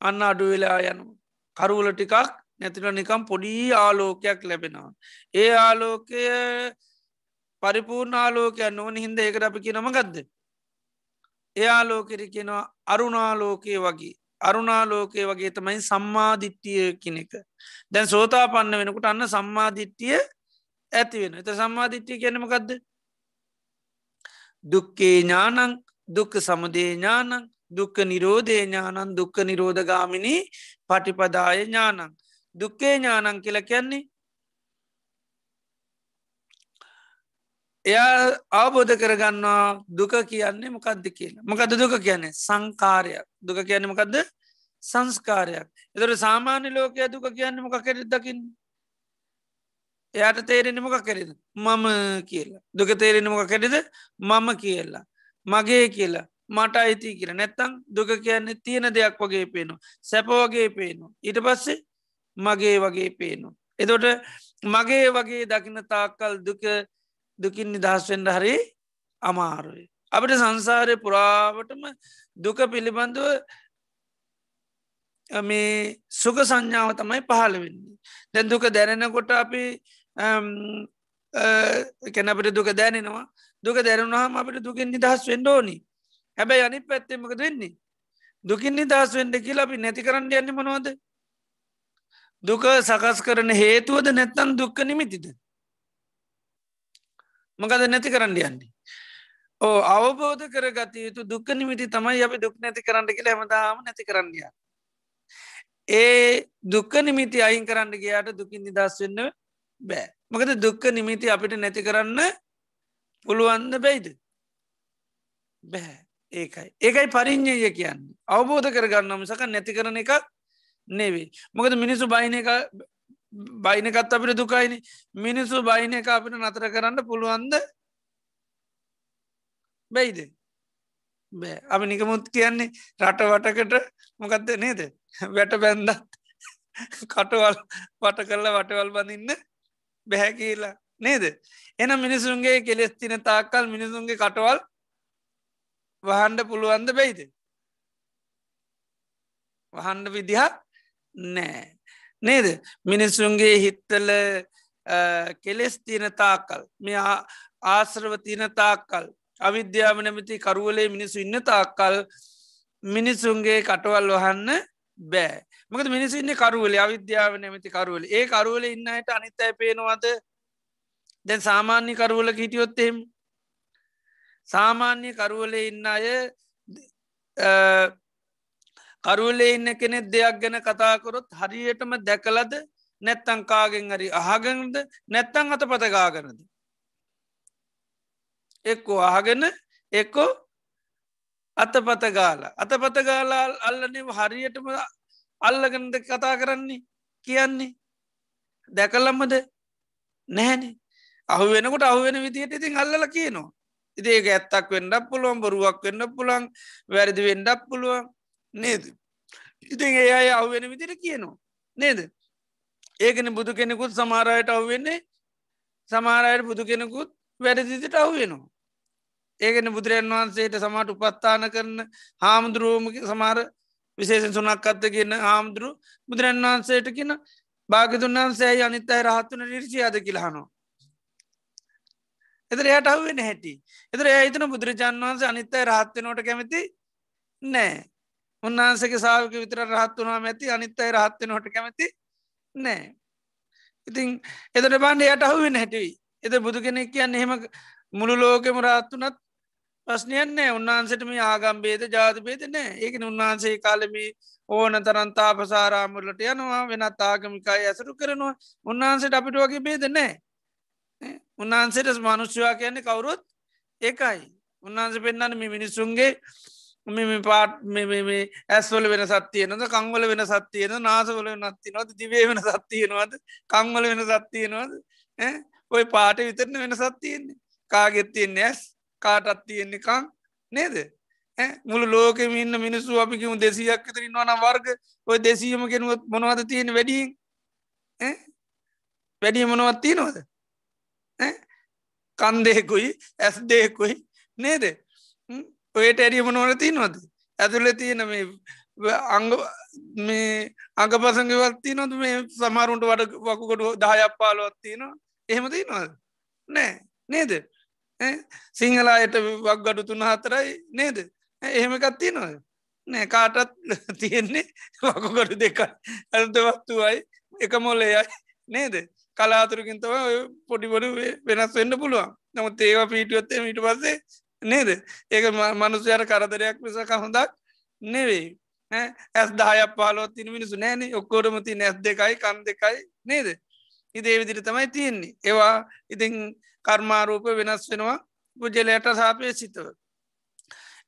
අන්න අඩු වෙලා යනු. කරුවල ටිකක් නැතිල නිකම් පොඩි ආලෝකයක් ලැබෙනවා. ඒ ආලෝකය පරිපූර්ණ ආලෝකයන් ඕන හින්ද ඒකට අපි කියනම ගදද. එයාලෝකෙරි කියෙනවා අරුණාලෝකය වගේ. අරුණාලෝකය වගේ තමයි සම්මාධිට්ටිය කෙනෙක දැන් සෝතා පන්න වෙනකුට අන්න සම්මාධිට්ටිය ඇති වෙන එත සම්මාධිට්ටිය කියනමකක්ද දුක්කේ ඥානං දුක්ක සමුදේ ඥානං දුක්ක නිරෝධය ඥානන් දුක්ක නිරෝධගාමිණී පටිපදාය ඥානං. දුක්කේ ඥානං කියල කියන්නේ එයා අවබෝධ කරගන්නවා දුක කියන්නේ මොකක්ද කියලා. මොකද දුක කියන්නේ? සංකාරයක්. දුක කියන්න මොකක්ද සංස්කාරයක්. එතට සාමාන්‍ය ලෝකය දුක කියන්න මොක කෙරෙ දකිින් එයාට තේරෙන මොක කෙරෙද මම කියලා. දුක තේරෙන මොක කෙරෙද මම කියලා. මගේ කියලා. මට අයිති කියලා. නැත්තං දුක කියන්නේ තියෙන දෙයක් වගේ පේනවා. සැප වගේ පේනවා. ඊට පස්සේ මගේ වගේ පේනවා. එතොට මගේ වගේ දකින තාක්කල් දුක දුකින් නිදහස්වෙන්ඩ හරි අමාරුයි. අපිට සංසාරය පුරාවටම දුක පිළිබඳව මේ සුක සංඥාව තමයි පහළ වෙන්නේ. දැන් දුක දැනෙනකොට අපි කැනපට දුක දැනෙනවා දුක දැරුණහම අපට දුකින් නිදහස් වෙන්ඩ ඕනි හැබැයි අනි පැත්තෙමකද වෙන්නේ. දුකින් නිදහස් වෙන්ඩ කියලා අපි නැති කරන්න යන්න මනවද. දුක සකස් කරන හේතුවද නැත්තන් දුක්ක නිමිතිද. මොකද නැති කරන්න යන්නේ. ඕ අවබෝධ කරගත යුතු දුක්ක නිමිති තමයි අපි දුක් නැති කරන්න කියලා හැමදාම නැති කරන්නය. ඒ දුක්ක නිමිති අයින් කරන්න ගයාට දුකින් නිදස් වෙන්න බෑ. මොකද දුක්ක නිමිති අපිට නැති කරන්න පුළුවන්ද බැයිද. බෑ ඒකයි. ඒකයි පරිින්්ඥය කියන්නේ. අවබෝධ කරගන්න මිසක නැති කරන එකක් නෙවේ. මොකද මිනිසු බයින එක බයිනකත් අපිට දුකයින. මිනිස්සු බයින එක අපිට නතර කරන්න පුළුවන්ද? බැයිද? බෑ. අපි නිකමුත් කියන්නේ රට වටකට මොකක්ද නේද? වැට බැන්දත් කටවල් පට කරලා වටවල් බඳන්න බැහැ කියලා නේද? එන මිනිසුන්ගේ කෙලෙස් තින තාක්කල් මිනිසුන්ගේ කටවල් වහන්ඩ පුළුවන්ද බැයිද? වහන්ඩ විදිහක් නෑ. නේද? මිනිස්සුන්ගේ හිත්තල කෙලෙස් තියන තාකල් මෙ ආශ්‍රව තියන තාක්කල් අවිද්‍යාව නැමති කරුවලේ මිනිස්සු ඉන්න තාක්කල් මිනිස්සුන්ගේ කටවල් වහන්න බෑ. මකද මිනිස්සු ඉන්න කරුවල අවිද්‍යාව නැමති කරුවල. ඒ කරුවල ඉන්නයට අනිත්තයි පේනවාද? දැන් සාමාන්‍ය කරුවල හිටියොත්තෙම සාමාන්‍ය කරුවල ඉන්න අය කරුවලේ ඉන්න කෙනෙක් දෙයක් ගැන කතාකොරොත් හරියටම දැකලද? නැත්තං කාගෙන් හරි අහගනද? නැත්තං අත පතගාගනද එක්කෝ අහගෙන එක්කෝ අතපත ගාල. අතපත ගාලා අල්ලනේ හරියටම අල්ලගනද කතා කරන්නේ? කියන්නේ. දැකලම්මද නැහැන. අහු වෙනකොට අහු වෙන විදිහට ඉතින් අල්ලල කියනවා. ඉතිඒක ඇත්තක් වෙන්ඩක් පුළුවන් බොරුවක් වෙන්න පුළන් වැරදි වෙන්ඩක් පුළුවන්. නේද? ඉතින් ඒ අය අව්වෙන විදිට කියනවා. නේද? ඒකන බුදු කෙනෙකුත් සමාරයට අව්වෙන්නේ සමාරයට බුදු කෙනෙකුත් වැඩදිදිට අව්වෙනවා ඒගෙන බුදුරන් වහන්සේට සමට උපත්තාන කරන හාමුදුරුවම සමාර විශේෂ සුනක් අත්ත කියන්න හාමුදුරු බුදුරන් වහන්සේට කියන භාගතුන් වහන්සේ අනිත් අයි රහත්වන රිර්ෂියාද කියලාහනවා එතර එයට අහුවෙන හැටි එතර ඒතන බුදුරජාන් වහන්සේ අනිත්තයි රහත්වනෝට කැමති නෑ උන්වහන්සගේ සාාවක විතර රහත් වනා ඇති අනිත්තයි රහත්වන හොට කැමති නෑ ඉතින් එතට බන්ඩ යට අහුවෙන හැටවි එත බුදු කෙනෙක් කියන්න එහෙම මුළු ලෝකෙම රත්තුනත් ප්‍රශ්නයන්නේ උන්වහන්සටම ආගම්බේද ජාතිබේද නෑ ඒකන උන්වහන්සේ කාලමි ඕන තරන්තා පසාරාමුලට යනවා වෙනත් ආගමිකායි ඇසරු කරනවා. උන්වහන්සට අපිට වගේ බේද නෑ උන්වහන්සේට මනුෂ්‍යවා කියන්නේ කවුරුත් ඒකයි. උන්වහන්ස පෙන්න්නන මේ මිනිස්සුන්ගේ මෙ පාට් ඇස්වල වෙන සත්තියනද කංවල වෙන සත්තියන නාසවල නත්තිනවද දිවේ වෙන සත්තියනවද කංවල වෙන සත්තියනවද ඔය පාට විතරන වෙන සත්තියන්නේ කාගෙත්තියෙන් ඇස් කාටත් තියෙන්නේ කං නේද? මුළු ලෝකෙම ඉන්න මිනිස්සු අපිකිම දෙසියක් තරින් වන වර්ග. ඔය දෙසීම කෙනුවත් මොනවද තියෙන වැඩියෙන්? වැඩිය මොනවත් තියෙනවද? කන්දෙකුයි ඇස් දෙකුයි නේද? ඔයට ඇරියම නොන තියනොද ඇතුල තියෙන මේ අංග මේ අඟ පසඟවත්ති නොද මේ සමරුන්ට වඩ වකුකොට දායක් පාලොත්තිය නවා එහෙම තියනවාද? නෑ. නේද? සිංහලායට වක්ගඩු තුන හතරයි නේද එහෙමකත් තියනවාද? නෑ. කාටත් තියෙන්නේ වකුගඩු දෙකයි ඇල්තවත්තුවයි එක මොල්ලයයි නේද? කලාතුරකින් තව පොඩිබොඩු වෙනස් වෙන්න පුළුවන්. නමුත් ඒවා පීටියොත්තේ මීට පස්සේ නේද? ඒක මනුසයට කරදරයක් විසක හොඳක් නෙවෙයි ඇස් දායක් පාලොත් තින මිනිසු නෑන. ඔක්කෝඩමති නැස් දෙකයි කන් දෙකයි නේද? ඉදේ විදිරි තමයි තියෙන්නේ. ඒවා ඉතිං කර්මාරූප වෙනස් වෙනවා පුජලයට සාපය සිතව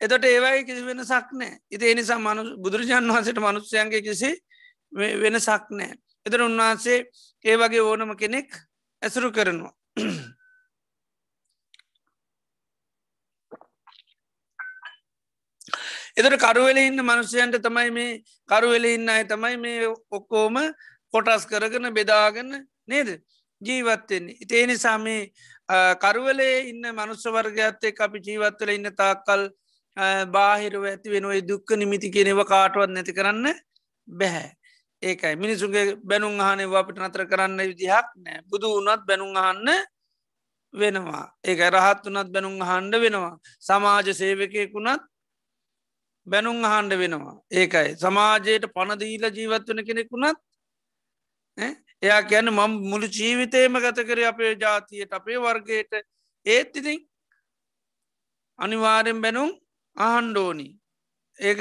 එතොට ඒවයි කිසි වෙන සක් නෑ ඉති එනිසා මනු බුදුරජාන් වහසට මනුස්්‍යයන්ගේ කිසි වෙන සක් නෑ. එතර උන්වහන්සේ ඒ වගේ ඕනම කෙනෙක් ඇසුරු කරනවා. එතට කරුවෙල ඉන්න මනුෂ්‍යයන්ට තමයි මේ කරුවෙල ඉන්න අය තමයි මේ ඔක්කෝම කොටස් කරගන බෙදාගන්න නේද? ජීවත්තෙන්නේ ඉතේ නිසා මේ කරුවලේ ඉන්න මනුස්ස වර්ගත්තය අපි ජීවත්වල ඉන්න තාක්කල් බාහිරුව ඇති වෙනුවයි දුක්ක නිමිති කියෙනව කාටුවත් නැති කරන්න බැහැ ඒකයි. මිනිසුන්ගේ බැනුම් අහනේ අපිට නතර කරන්න විදිහක් නෑ. බුදු වුණත් බැනුම් අහන්න වෙනවා. ඒක රහත් වනත් බැනුම් අහන්ඩ වෙනවා. සමාජ සේවකයකුණත් බැනුම් අහන්ඩ වෙනවා. ඒකයි. සමාජයට පණදීල ජීවත් වන කෙනෙකුුණත් එයා කියන්න මම මුළු ජීවිතයම ගත කර අපේ ජාතියට අපේ වර්ගයට. ඒත් ඉතින් අනිවාරෙන් බැනුම් අහන්ඩෝනි ඒක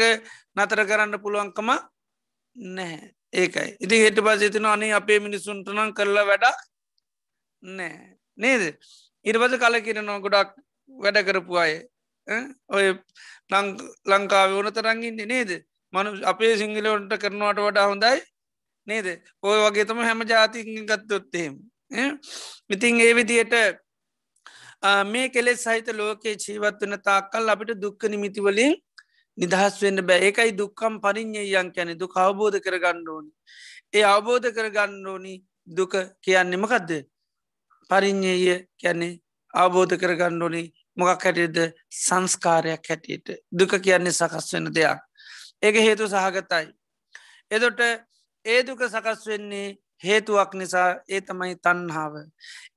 නතර කරන්න පුළුවන්කම නැහැ. ඒකයි. ඉති හෙට පසිතින අනේ අපේ මිනිස්සුන්ටනං කරලා වැඩක් නෑ නේද? ඉරපස කල කිරනවා ගොඩක් වැඩ කරපු අය. ඔය ලංකාව ඕන තරංගින්නේ නේද? මනු අපේ සිංහලවන්ට කරනවාට වඩා හොඳයි නේද? ඔය වගේ තම හැම ජාතිකින් ගත්තොත්තේම ඉතිං ඒ විදියට මේ කෙලෙස් සහිත ලෝකයේ ජීවත් වන තාක්කල් අපිට දුක්ක නිමිතිවලින් නිදහස් වෙන්න බෑ. ඒකයි දුක්කම් පරිින්්ඥයන් කැනෙ දු අවබෝධ කර ගණ්ඩෝනි ඒ අවබෝධ කර ගන්න ඕනි දුක කියන්නෙමකක්ද පරිින්්ඥය කැන්නේ අවබෝධ කර ගන්න ඕනි මොකක් හැටියද? සංස්කාරයක් හැටියට. දුක කියන්නේ සකස් වෙන දෙයක්. ඒක හේතු සහගතයි. එදොට ඒ දුක සකස් වෙන්නේ හේතුවක් නිසා ඒ තමයි තන්හාාව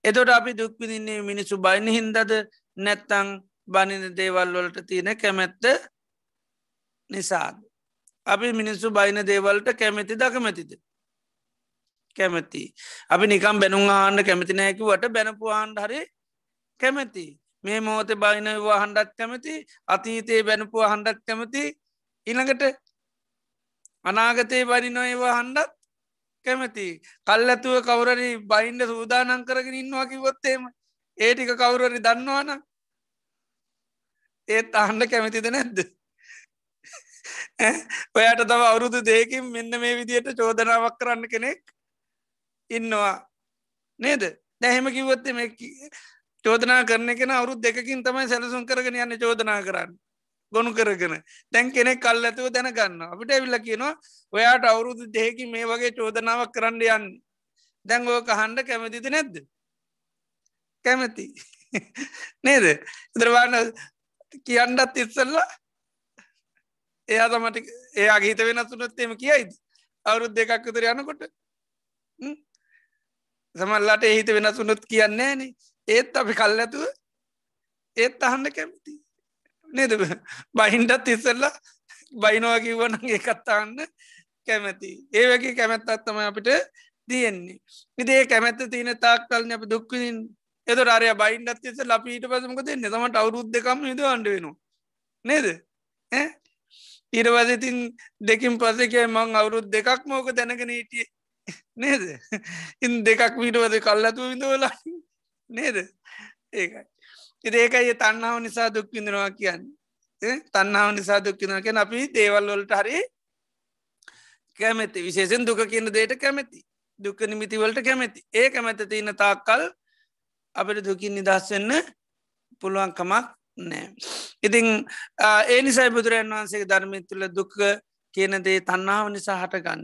එදොට අපි දුක්පිදින්නේ මිනිසු බයින හින්දද? නැත්තං බනින දේවල් වලට තියෙන කැමැත්ත නිසාද? අපි මිනිස්සු බයින දේවල්ට කැමැති දකමැතිද? කැමැති. අපි නිකම් බැනුම් ආහන්ඩ කැමති නෑකිවට බැනපු ආන්ඩ හරි කැමැති. මේ මෝත බයින වාහන්ඩක් කැමති අතීතයේ බැනපු හන්ඩක් කැමති ඉළඟට අනාගතයේ බනිනො ඒවා හන්ඩත් කැමති. කල් ඇතුව කවුරරි බයින්ඩ සූදානන් කරගෙන ඉන්නවා කිවොත්තේම ඒටික කවුරරි දන්නවාන ඒත් අහන්ඩ කැමතිද නැද්ද? ඔයාට තව අවුරුදු දෙකින් මෙන්න මේ විදියට චෝදනාවක් කරන්න කෙනෙක් ඉන්නවා නේද? දැහෙම කිවොත්තේ මේ චෝදනා කරන කෙන අවුරුත් දෙකින් තමයි සැලසුම් කරගෙන යන්න චෝදනා කරන්න. ගොුණු කරගෙන. දැන් කෙනෙක් කල් ඇතුව දැනගන්න අපිට ඇවිල්ල කියනවා ඔයාට අවුරුදු දෙහකි මේ වගේ චෝදනාවක් කරන්න යන්න. දැන් ඕක හන්ඩ කැමතිති නැද්ද? කැමැති. නේද? ඉදරවාන කියන්නත් ඉස්සල්ලා එයා තමට එයා ගීත වෙනස්සුනොත්තේම කියයිද? අවුරුද් දෙකක් විතර යනකොට. සමල්ලාට එහිත වෙනසුනොත් කියන්නේ නේ ඒත් අපි කල් ඇතුව ඒත් අහන්න කැමති. නේද? බහින්ඩත් ඉස්සල්ලා බයිනවා කිව්වනගේ කත්තාන්න කැමැති. ඒ වගේ කැමැත්තත් තම අපිට තියෙන්නේ. ඉදේ කැමැත්ත තියෙන තාක් කල්න අප දුක්විින් එද රය බයින්ඩත් ෙස ලපීට පසමක දෙන්න තමට අවුරුද් දෙකම ද අන්ඩ වෙනවා. නේද? ඊරවදඉතින් දෙකින් පසකය මං අවුරුද් දෙකක් මෝක දැනගෙන හිටිය. නේද? ඉන් දෙකක් මීටවද කල්ලතු විඳවලා නේද ඒකයි ඉදේකයි තන්නාව නිසා දුක්විඳනවා කියන්න තන්නාව නිසා දුක්කිනවා කියෙන අපි දේවල් වලට හරි කැමැති විශේෂෙන් දුක කියන දේට කැමැති දුක නිමිතිවලට කැමැති ඒ කැමැත තියන තාක්කල් අපට දුකින් නිදස්වෙන්න පුළුවන්කමක් නෑ. ඉතිං ඒ නිසයි බුදුරන් වහන්සේ ධර්මය තුළ දුක්ක කියනදේ තන්නාව නිසා හටගන්න.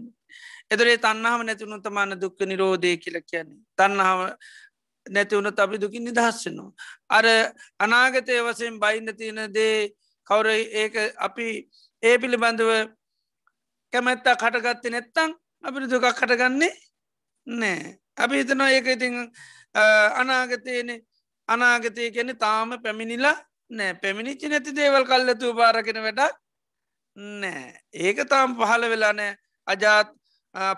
එදරේ තන්නාව නැතිවුණු තමාන දුක්ක නිරෝධය කියල කියන්නේ. තන්නාව නැතිවුණ අපි දුකින් නිදහස්සනවා. අර අනාගතය වසයෙන් බයින්න තියෙන දේ කවුර ඒක අපි ඒ පිළිබඳව කැමැත්තා කටගත්ත නැත්තං අපිට දුකක් කටගන්නේ නෑ. අපි හිතනවා ඒක ඉතින් අනාගතයනේ අනාගතය ගැන තාම පැමිණිලා නෑ පැමිණිච්චි නැති දේවල් කල්ලතු පාරගෙන වැඩක් නෑ ඒක තාම් පහළ වෙලා නෑ අජාත්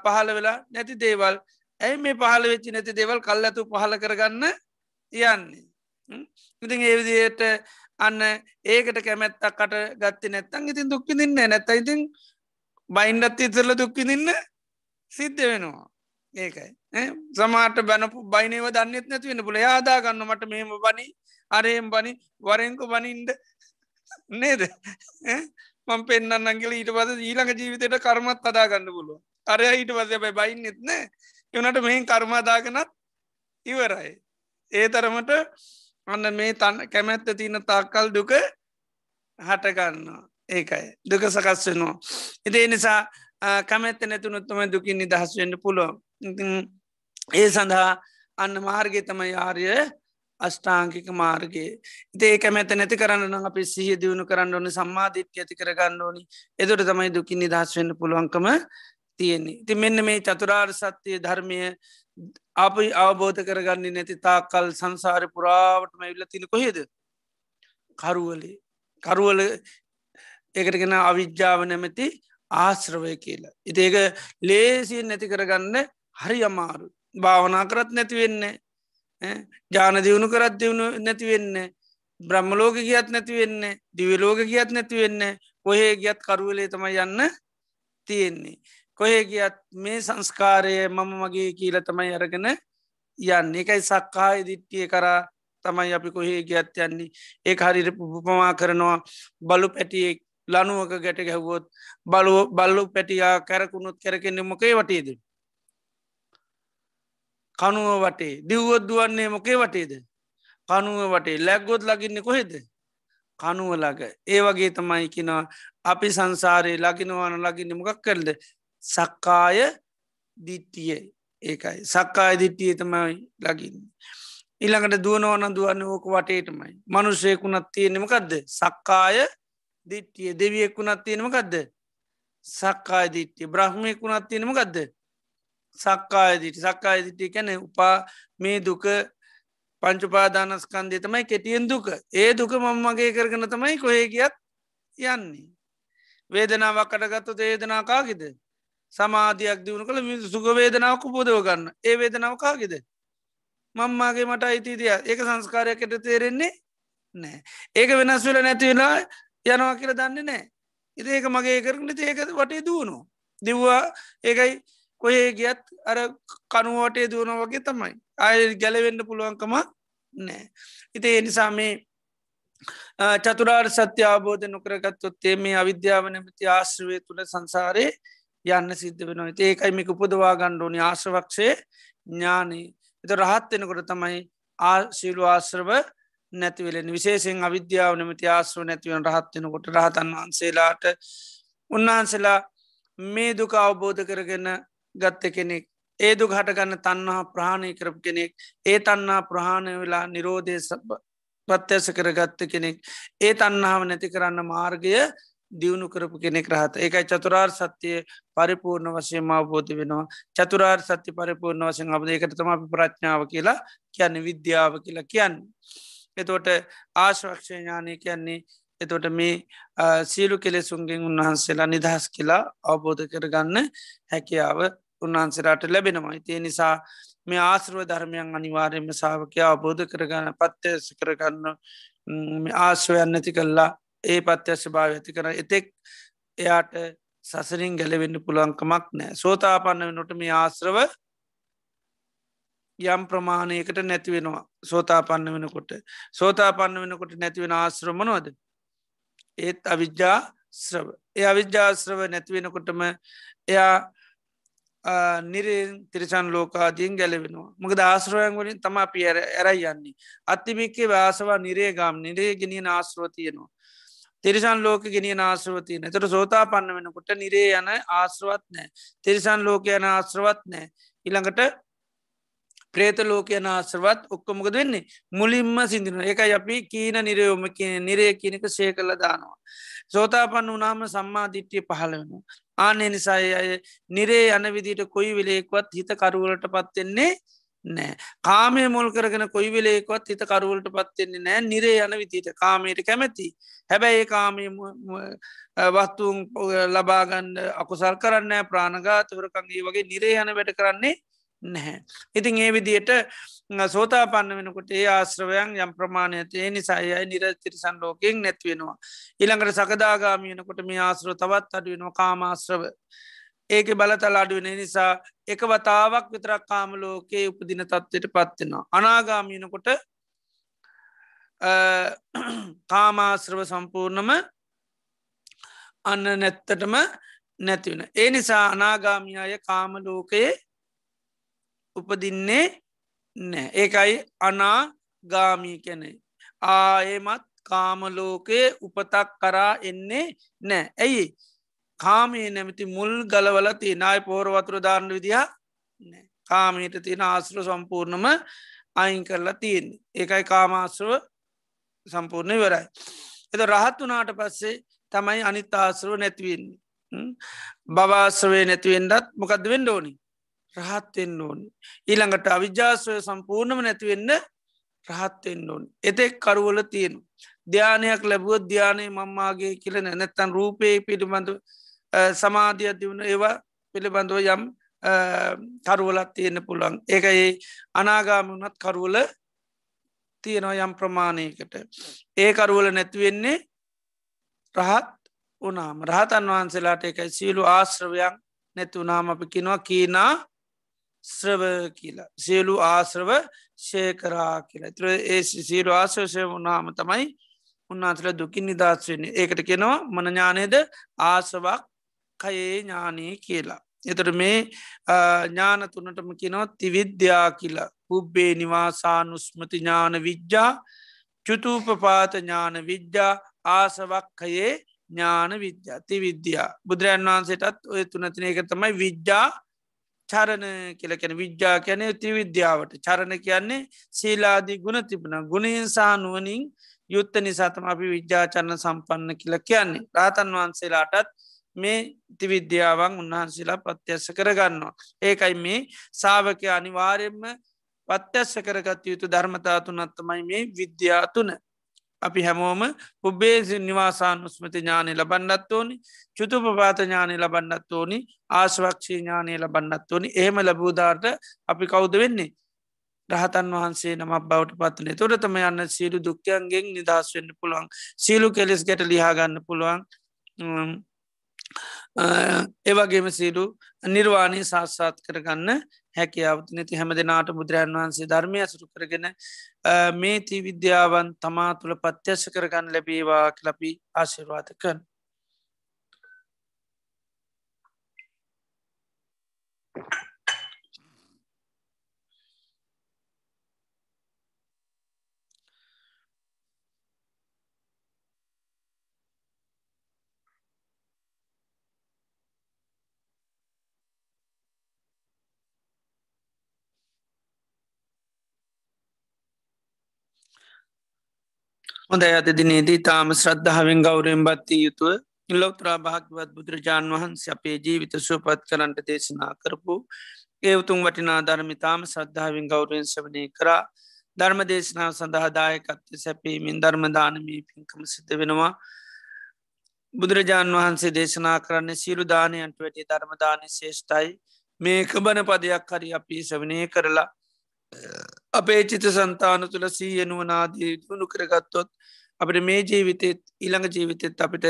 පහළ වෙලා නැති දේවල් ඇයි මේ පහළ වෙච්චි නැති දේවල් කල් ඇතු පහල කරගන්න යන්නේ ඉතින් ඒවිදියට අන්න ඒකට කැමැත්තක් කට ගත්ති නැත්තන් ඉතින් දුක්කිදින්න නැත ඉතින් බයින්ඩත් ඉතරල දුක්කිදින්න සිද්ධ වෙනවා. ඒකයි. සමාට බැනපු බයිනව දන්නෙත් නැති වෙන පුල යාදාගන්න මට මෙහෙම බනි අරයෙන් බනි වරෙන්කු බනින්ඩ නේද? මං පෙන්න්න අංගල ඊට පද ඊළඟ ජීවිතයට කර්මත් අදාගන්න පුළුව අරය ඊට පස බයි බයින් නෙත්න එවනට මෙහින් කර්මාදාගනත් ඉවරයි. ඒ තරමට අන්න මේ තන්න කැමැත්ත තියන තාක්කල් දුක හටගන්න ඒකයි. දුක සකස් වෙනවා. ඉතිේ නිසා කමැත්ත නැතුනොත්තම දුකින් නිදහස් වෙන්න පුළුව ඒ සඳහා අන්න මාර්ගය තමයි ආර්ය අෂ්ඨාංකික මාර්ගයේ. ඒ කැමැත නැති කරන්න අපි සිහ දියුණු කරන්න ඕනි සම්මාධිත්‍ය ඇති කරගන්න ඕනි. එදොට තමයි දුකින් නිදහස් වෙන්න පුළුවන්කම තියෙන්නේ. ති මෙන්න මේ චතුරාර් සත්‍යය ධර්මය අපි අවබෝධ කරගන්න නැති තා කල් සංසාර පුරාවටම ඉල්ල තින කොහෙද? කරුවලේ. කරුවල ඒකටගෙන අවිද්‍යාව නැමැති ආශ්‍රවය කියලා. ඉතිඒක ලේසියෙන් නැති කරගන්න හරි අමාරු භාවනා කරත් නැතිවෙන්නේ ජාන දියුණු කරත් දියුණු නැතිවෙන්න බ්‍රහ්මලෝක ගියත් නැතිවෙන්න දිවලෝක ගියත් නැතිවෙන්න කොහේ ගියත් කරුවලේ තම යන්න තියෙන්නේ. කොහේ ගියත් මේ සංස්කාරය මම මගේ කියල තමයි අරගෙන යන්න. එකයි සක්කාය දිට්ටිය කරා තමයි අපි කොහේ ගියත් යන්නේ. ඒ හරිට පුපමා කරනවා. බලු පැටියෙක් ලනුවක ගැට ගැහවොත් බලු බල්ලු පැටියා කැරකුණුත් කැරකෙන්නේ මොකේ වටේද? කනුව වටේ. දිව්වොත් දුවන්නේ මොකේ වටේද? කනුව වටේ. ලැක්ගොත් ලගින්න කොහෙද? කනුව ලග ඒ වගේ තමයි කිනවා අපි සංසාරයේ ලගිනවාන ලගින්න මොකක් කරද? සක්කාය දිට්ටිය ඒකයි. සක්කාය දිට්ටිය තමයි ලගින් ඉළඟට දුවනවන දුවන්න ඕක වටේටමයි. මනුෂයකුණත් තියෙනෙමකක්ද සක්කාය දිට්ටිය දෙවියෙක්කුණත් තියෙනමකක්ද සක්කාය දිට්ටිය බ්‍රහ්මයකුණත් තියෙනමකක්ද සක්කාය දිටි සක්කාය දිට්ටිය කැන උපා මේ දුක පංචුපාදානස්කන්දය තමයි කෙටියෙන් දුක. ඒ දුක මංමගේ කරගන තමයි කොහේ ගියත් යන්නේ. වේදනාවක් කටගත්තු ඒදනාකාගෙද සමාධයක් දියුණු කළ මිසු සුග වේදනාවක පොදව ගන්න. ඒ වේදනාව කාගෙද? මංමාගේ මට අයිතිදිය ඒක සංස්කාරයකට තේරෙන්නේ නෑ ඒක වෙනස් වෙල නැති වෙලා යනවා කියල දන්නේ නෑ ඉති ඒක මගේ කරන ඒක වටේ දුවනු දිව්වා ඒකයි කොහේ ගියත් අර කනුවටේ දුවන වගේ තමයි. අය ගැලවෙන්න පුළුවන්කම නෑ ඉති ඒ නිසා මේ චතුරාර් සත්‍ය අවබෝධ නොකරගත්තොත්තේ මේ අවිද්‍යාව නැමති ආශ්‍රවය තුළ සංසාරය යන්න සිද්ධ වෙනවා. ඒකයි මේක උපදවා ගණ්ඩෝනි ආශ්‍රවක්ෂය ඥානී. එත රහත් වෙනකොට තමයි ආශීලු ආශ්‍රව නැතිවලෙන විශේෂෙන් අවිද්‍යාව නමති ආශ්‍රව නැතිවන රහත්වෙනකොට රහතන් වහන්සේලාට උන්වහන්සේලා මේ දුක අවබෝධ කරගෙන ගත්ත කෙනෙක් ඒ දුක හටගන්න තන්නහා ප්‍රාණය කරපු කෙනෙක් ඒ තන්නා ප්‍රහාණය වෙලා නිරෝධය පත්‍යස කරගත්ත කෙනෙක් ඒ තන්නාව නැති කරන්න මාර්ගය දියුණු කරපු කෙනෙක් රහත ඒකයි චතුරාර් සත්‍යය පරිපූර්ණ වශයෙන් අවබෝධ වෙනවා චතුරාර් සත්‍ය පරිපූර්ණ වශයෙන් අපද ඒකට තම අපි ප්‍රඥාව කියලා කියන්න විද්‍යාව කියලා කියන්න. එතෝට ආශවක්ෂය ඥානය කියන්නේ එතොට මේ සියලු කෙලෙසුන්ගෙන් උන්වහන්සේලා නිදහස් කියලා අවබෝධ කරගන්න හැකියාව උන්වහන්සේලාට ලැබෙනවා. ඉතිය නිසා මේ ආශ්‍රව ධර්මයන් අනිවාර්යම සාාවකය අවබෝධ කරගන්න පත්්‍යස කරගන්න ආශ්වයන් නැති කල්ලා ඒ පත්‍යශ භාව ඇති කර එතෙක් එයාට සසරින් ගැලවෙන්න පුළුවන්කමක් නෑ. සෝතාපන්න වෙනොට මේ ආශ්‍රව යම් ප්‍රමාණයකට නැතිවෙනවා සෝතාපන්න වෙනකොට. සෝතාපන්න වෙනකොට නැතිවෙන ආශ්‍රමනොද ඒත් අවිද්‍යා ශ්‍රව ඒ අවිද්‍යාශ්‍රව නැතිවෙනකොටම එයා නිරෙන් තිරිසන් ලෝකාදීන් ගැලවෙනවා. මක ආශ්‍රවයන් වලින් තම අපි ඇරයි යන්නේ. අත්තිමික්කේ වාසවා නිරේගම් නිරේ ගෙනිය ආශ්‍රව තියෙනවා. තිරිසන් ලෝක ගෙනිය ආශ්‍රවතියන තර සෝතා පන්න වෙනකොට නිරේ යන ආශ්‍රවත් නෑ තිරිසන් ලෝක යන ආශ්‍රවත් නෑ ඉළඟට ප්‍රේත ලෝක යන ආශ්‍රවත් ඔක්කොමක වෙන්නේ? මුලින්ම සිදින එක අපි කීන නිරයෝම කියන නිරේ කියනක ශය කළ දානවා. සෝතා පන්න වනාම සම්මාධිට්්‍යය පහළ වෙන. ආනේ නිසාය අය නිරේ යන විදිට කොයි වෙලේක්වත් හිත කරුවලට පත්වෙන්නේ නෑ. කාමය මුල් කරගෙන කොයි වෙලේකොත් හිත කරුවලට පත්වෙන්නේ නෑ. නිරේ යන විතිට කාමයට කැමැති. හැබැයි ඒ කාමය වස්තුූන් ලබාගන්න අකුසල් කරන්න ප්‍රාණගාතවරකන්ගේ වගේ නිරේ යන වැඩ කරන්නේ නැහැ. ඉතින් ඒ විදියට සෝතා පන්න වෙනකොට ඒ ආශ්‍රවයන් යම් ප්‍රමාණයතේ නිසායයි නිර තිරිසන් ලෝකෙන් නැත්වෙනවා. ඉළඟට සකදාගාමියනකොට මේ ආශ්‍රව තවත් අඩුවෙනවා කාමාශ්‍රව. ඒක බලතල අඩුවෙන නිසා එක වතාවක් විතරක් කාම ලෝකයේ උපදින තත්වයට පත්වෙනවා. අනාගාමීනකොට කාමාශ්‍රව සම්පූර්ණම අන්න නැත්තටම නැතිවෙන. ඒ නිසා අනාගාමියාය කාමලෝකයේ උපදින්නේ නෑ ඒකයි අනාගාමී කැනෙ. ආයමත් කාමලෝකයේ උපතක් කරා එන්නේ නෑ ඇයි කාමයේ නැමති මුල් ගලවල තියනයි පෝරවතුර ධාරණ විදිහ කාමීට තියෙන ආශ්‍ර සම්පූර්ණම අයින් කරලා තියෙන් ඒකයි කාමාශ්‍රව සම්පූර්ණය වරයි. එත රහත් වනාට පස්සේ තමයි අනිත් ආශ්‍රව නැතිවෙන්නේ. බවාශ්‍රවේ නැතිවෙන්ඩත් මොකක්ද වෙන්න ඕනි රහත්වෙන්න ඕනි. ඊළඟට අවිජාශ්‍රය සම්පූර්ණම නැතිවෙන්න රහත්වෙන්න ඕනි. එතෙක් කරුවල තියෙන. ධ්‍යානයක් ලැබුව ධ්‍යානය මම්මාගේ කියලන නැත්තන් රූපය පිළිබඳ සමාධිය දියුණ ඒවා පිළිබඳව යම් කරුවලත් තියෙන පුළන් ඒක ඒ අනාගාමනත් කරුවල තියෙනවා යම් ප්‍රමාණයකට. ඒ කරුවල නැතිවෙන්නේ රහත් උනාම රහතන් වහන්සේලාට එකයි සියලු ආශ්‍රවයක් නැතිවුනාම අපි කිනවා කීනා ශ්‍රව කියලා. සියලු ආශ්‍රව ශේකරා කියලා. තුර ඒ සීරු ආශ්‍රවශය වුනාම තමයි උන්නාතල දුකින් නිදශවන්නේ ඒකට කෙනවා මනඥානයද ආසවක් කයේ ඥානී කියලා. එතට මේ ඥාන තුනටම කිනොත් තිවිද්‍යා කියලා. පුබ්බේ නිවාසානුස්මති ඥාන විද්‍යා චුතූපපාත ඥාන විද්‍යා ආසවක්කයේ ඥාන විද්‍යා ති විද්‍යා බුදුරජන් වහන්සේටත් ඔය තුනතින එක තමයි විද්‍යා චරණ කියලකැන විද්‍යා කැනෙ ති විද්‍යාවට චරණ කියන්නේ සීලාදී ගුණ තිබන ගුණහිංසා නුවනින් යුත්ත නිසාතම අපි විද්‍යාචරණ සම්පන්න කියල කියන්නේ. රාතන් වහන්සේලාටත් මේ තිවිද්‍යාවන් උන්වහන්සේලා පත්‍යස්ස කරගන්නවා. ඒකයි මේ සාාවකය අනිවාරයෙන්ම පත්‍යස්ස කරගත් යුතු ධර්මතාතුනත්තමයි මේ විද්‍යාතුන අපි හැමෝම පුබ්බේ නිවාසාන් උස්මති ඥානය ලබන්නත් ඕනි චුතුපපාත ඥානය ලබන්නත් ඕනි ආශවක්ෂී ඥානය ලබන්නත් ඕනි. එහෙම ලබූදාට අපි කෞුද වෙන්නේ? රහතන් වහන්සේ නමක් බවට පත්වනේ තොරතම යන්න සීලු දුක්කයන්ගෙන් නිදහස් වෙන්න පුළුවන්. සීලු කෙලෙස් ගැට ලිහාගන්න පුළුවන්. ඒවගේම සීලු නිර්වාණය සාස්සාත් කරගන්න හැකියාවත් නැති හැම දෙනාට බුදුරජන් වහන්සේ ධර්මය සුරු කරගෙන මේ ති විද්‍යාවන් තමා තුළ පත්‍යශ කරගන්න ලැබේවා කලපි ආශිර්වාත කන්. හොඳ ඇත දිනේදී තාම ශ්‍රද්ධාවෙන් ගෞරයෙන් බත්තිය යුතුව ඉල්ලොත්‍රා භාගවත් බුදුරජාණන් වහන්සේ අපේ ජීවිත සුවපත් කරන්ට දේශනා කරපු ඒ උතුම් වටිනා ධර්මි තාම ශ්‍රද්ධාවෙන් ගෞරයෙන් සවනය කරා. ධර්ම දේශනාව සඳහාදායකත්ව සැපීමෙන් ධර්මදානමී පින්කම සිත වෙනවා. බුදුරජාණන් වහන්සේ දේශනා කරන්න සියලු දානයන්ට වැටි ධර්මදානය ශේෂ්ටයි මේක බන පදයක් හරි අපි සවනය කරලා අපේ චිත සන්තාන තුළ සීයනුවනාදී දුුණු කරගත්තොත් අපට මේ ජීවිතෙත් ඊළඟ ජීවිතෙත් අපිට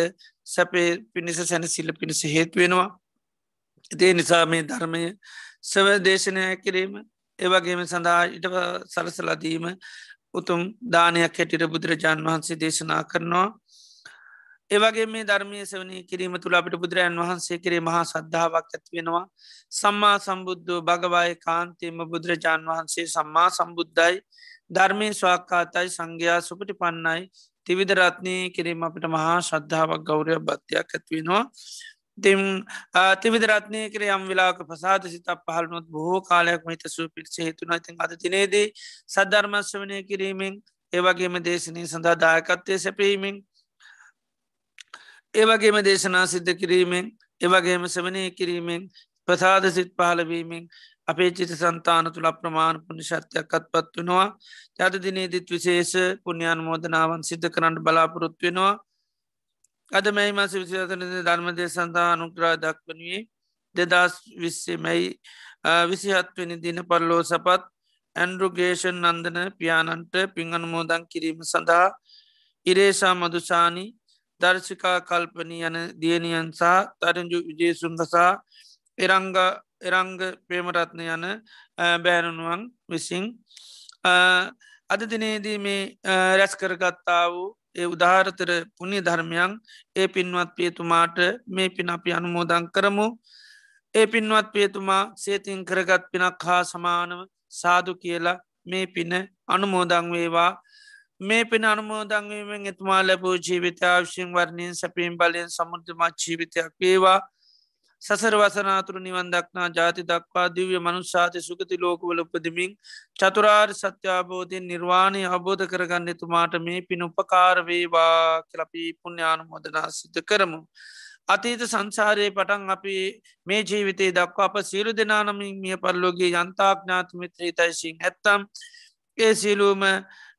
සැපේ පිණිස සැනසිල්ල පිණිස හේත්වෙනවා ඉතිේ නිසා මේ ධර්මය සව දේශනය කිරීම ඒවගේම සඳහා ඉට සලසලදීම උතුම් දානයක් හැටිට බුදුරජාණන් වහන්සේ දේශනා කරනවා. ඒවගේ මේ ධර්මය සවනී කිරීම තුළ අපිට බුදුරජන් වහන්සේ කරේ මහා සද්ධාවක් ඇත්වෙනවා සම්මා සම්බුද්ධ භගවාය කාන්තේම බුදුරජාණන් වහන්සේ සම්මා සම්බුද්ධයි. ධර්මය ස්වාක්කාතයි සංඝයා සුපටි පන්නයි තිවිදරත්නය කිරීම අපිට මහා ශ්‍රද්ධාවක් ගෞරය බත්තියක් ඇත්වෙනවා තිම් තිවිදරත්නය කර යම් වෙලාක පසාද සිතක් පහලනොත් බොහෝ කාලයක් මහිත සූ පිරිස හේතුන ඉතින් අද තිනේදී සද්ධර්මශ්වනය කිරීමෙන් ඒවගේම දේශනය සඳහා දායකත්වය සැපීමෙන් ඒවගේම දේශනා සිද්ධ කිරීමෙන් ඒවගේම සවනය කිරීමෙන් ප්‍රසාද සිත් පහලවීමෙන් අපේ චිත සන්තාන තුළ ප්‍රමාණ පුුණි ශර්තයක්කත් පත් වෙනවා. ජත දිනේදිත් විශේෂ පුුණ්‍යාන මෝදනාවන් සිද්ධ කරන්න බලාපොරොත් වෙනවා. අද මැයි මස විසිතන ධර්මදය සඳහා අනුක්‍රා දක්වනුවේ දෙදස් විස්සේ මැයි විසිහත්වනි දින පරලෝ සපත් ඇන්ඩරුගේෂන් නන්දන පියානන්ට පින් අනුමෝදන් කිරීම සඳහා ඉරේෂා මදුසානී දර්ශිකා කල්පනී යන දියනියන් සහ තරජු විජේසුන්ගසා එරංග එරංග ප්‍රේමරත්න යන බෑරනුවන් විසින් අද දිනේදී මේ රැස් කරගත්තා වූ ඒ උදාහරතර පුුණි ධර්මයන් ඒ පින්වත් පියතුමාට මේ පින අපි අනුමෝදං කරමු. ඒ පින්වත් පියතුමා සේතින් කරගත් පිනක් හා සමානව සාදු කියලා මේ පින අනුමෝදං වේවා. මේ පින අනුමෝදංවීමෙන් එතුමා ලැබූ ජීවිතාවශයෙන් වර්ණයෙන් සැපීම් බලයෙන් සමුෘධමත් ජීවිතයක් වේවා සසර වසනාතුර නිවන් දක්නා ජාති දක්වා දිව්‍ය මනුස්සාති සුගති ලෝකවල උපදමින් චතුරාර් සත්‍යාබෝධයෙන් නිර්වාණය අබෝධ කරගන්න එතුමාට මේ පින උපකාර වේවා කලපී පුුණ්‍යානු මොදනා සිද්ධ කරමු. අතීත සංසාරයේ පටන් අපි මේ ජීවිතේ දක්වා අප සිරු දෙනානමින් මිය පරලෝගේ යන්තාඥාතමිත්‍රීතයිසින් ඇත්තම් ඒ සියලූම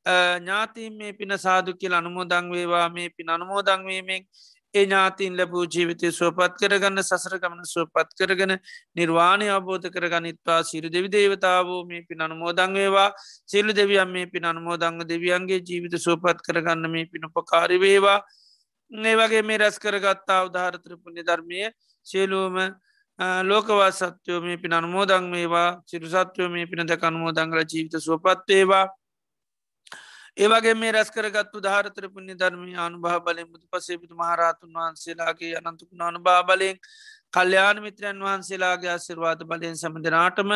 ඥාතින් මේ පින සාදු කියල අනුමෝදං වේවා. මේ පින අනුමෝදංවීමෙන් ඒ ඥාතින් ලැබූ ජීවිතය සුවපත් කරගන්න සසර ගමන සුවපත් කරගෙන නිර්වාණය අබෝධ කරගනිත්වා. සිරු දෙවි දේවතාවෝ මේ පින අනුමෝදං වේවා. සිල්ලු දෙවියන් මේ පින අනුමෝදංග දෙවියන්ගේ ජීවිත සුවපත් කරගන්න මේ පිනපකාරි වේවා. ඒ වගේ මේ රැස් කරගත්තා උදාහරතරපුුණි ධර්මය සියලූම ලෝකවා සත්‍යයෝ මේ පින අනුමෝදං වේවා. සිරු සත්‍යයෝ මේ පින දැක අනුමෝදංගල ජීවිත සුවපත් වේවා. ඒවගේ මේ රැස් කරගත්තු ධාරතර පුුණි ධර්මී අනුභා බලෙන් බුදු පසේපිතු මහරහතුන් වහන්සේලාගේ අනන්තුකුණ අනුභා බලෙන් කල්්‍යයාන මිත්‍රයන් වහන්සේලාගේ අසිර්වාද බලයෙන් සමඳනාටම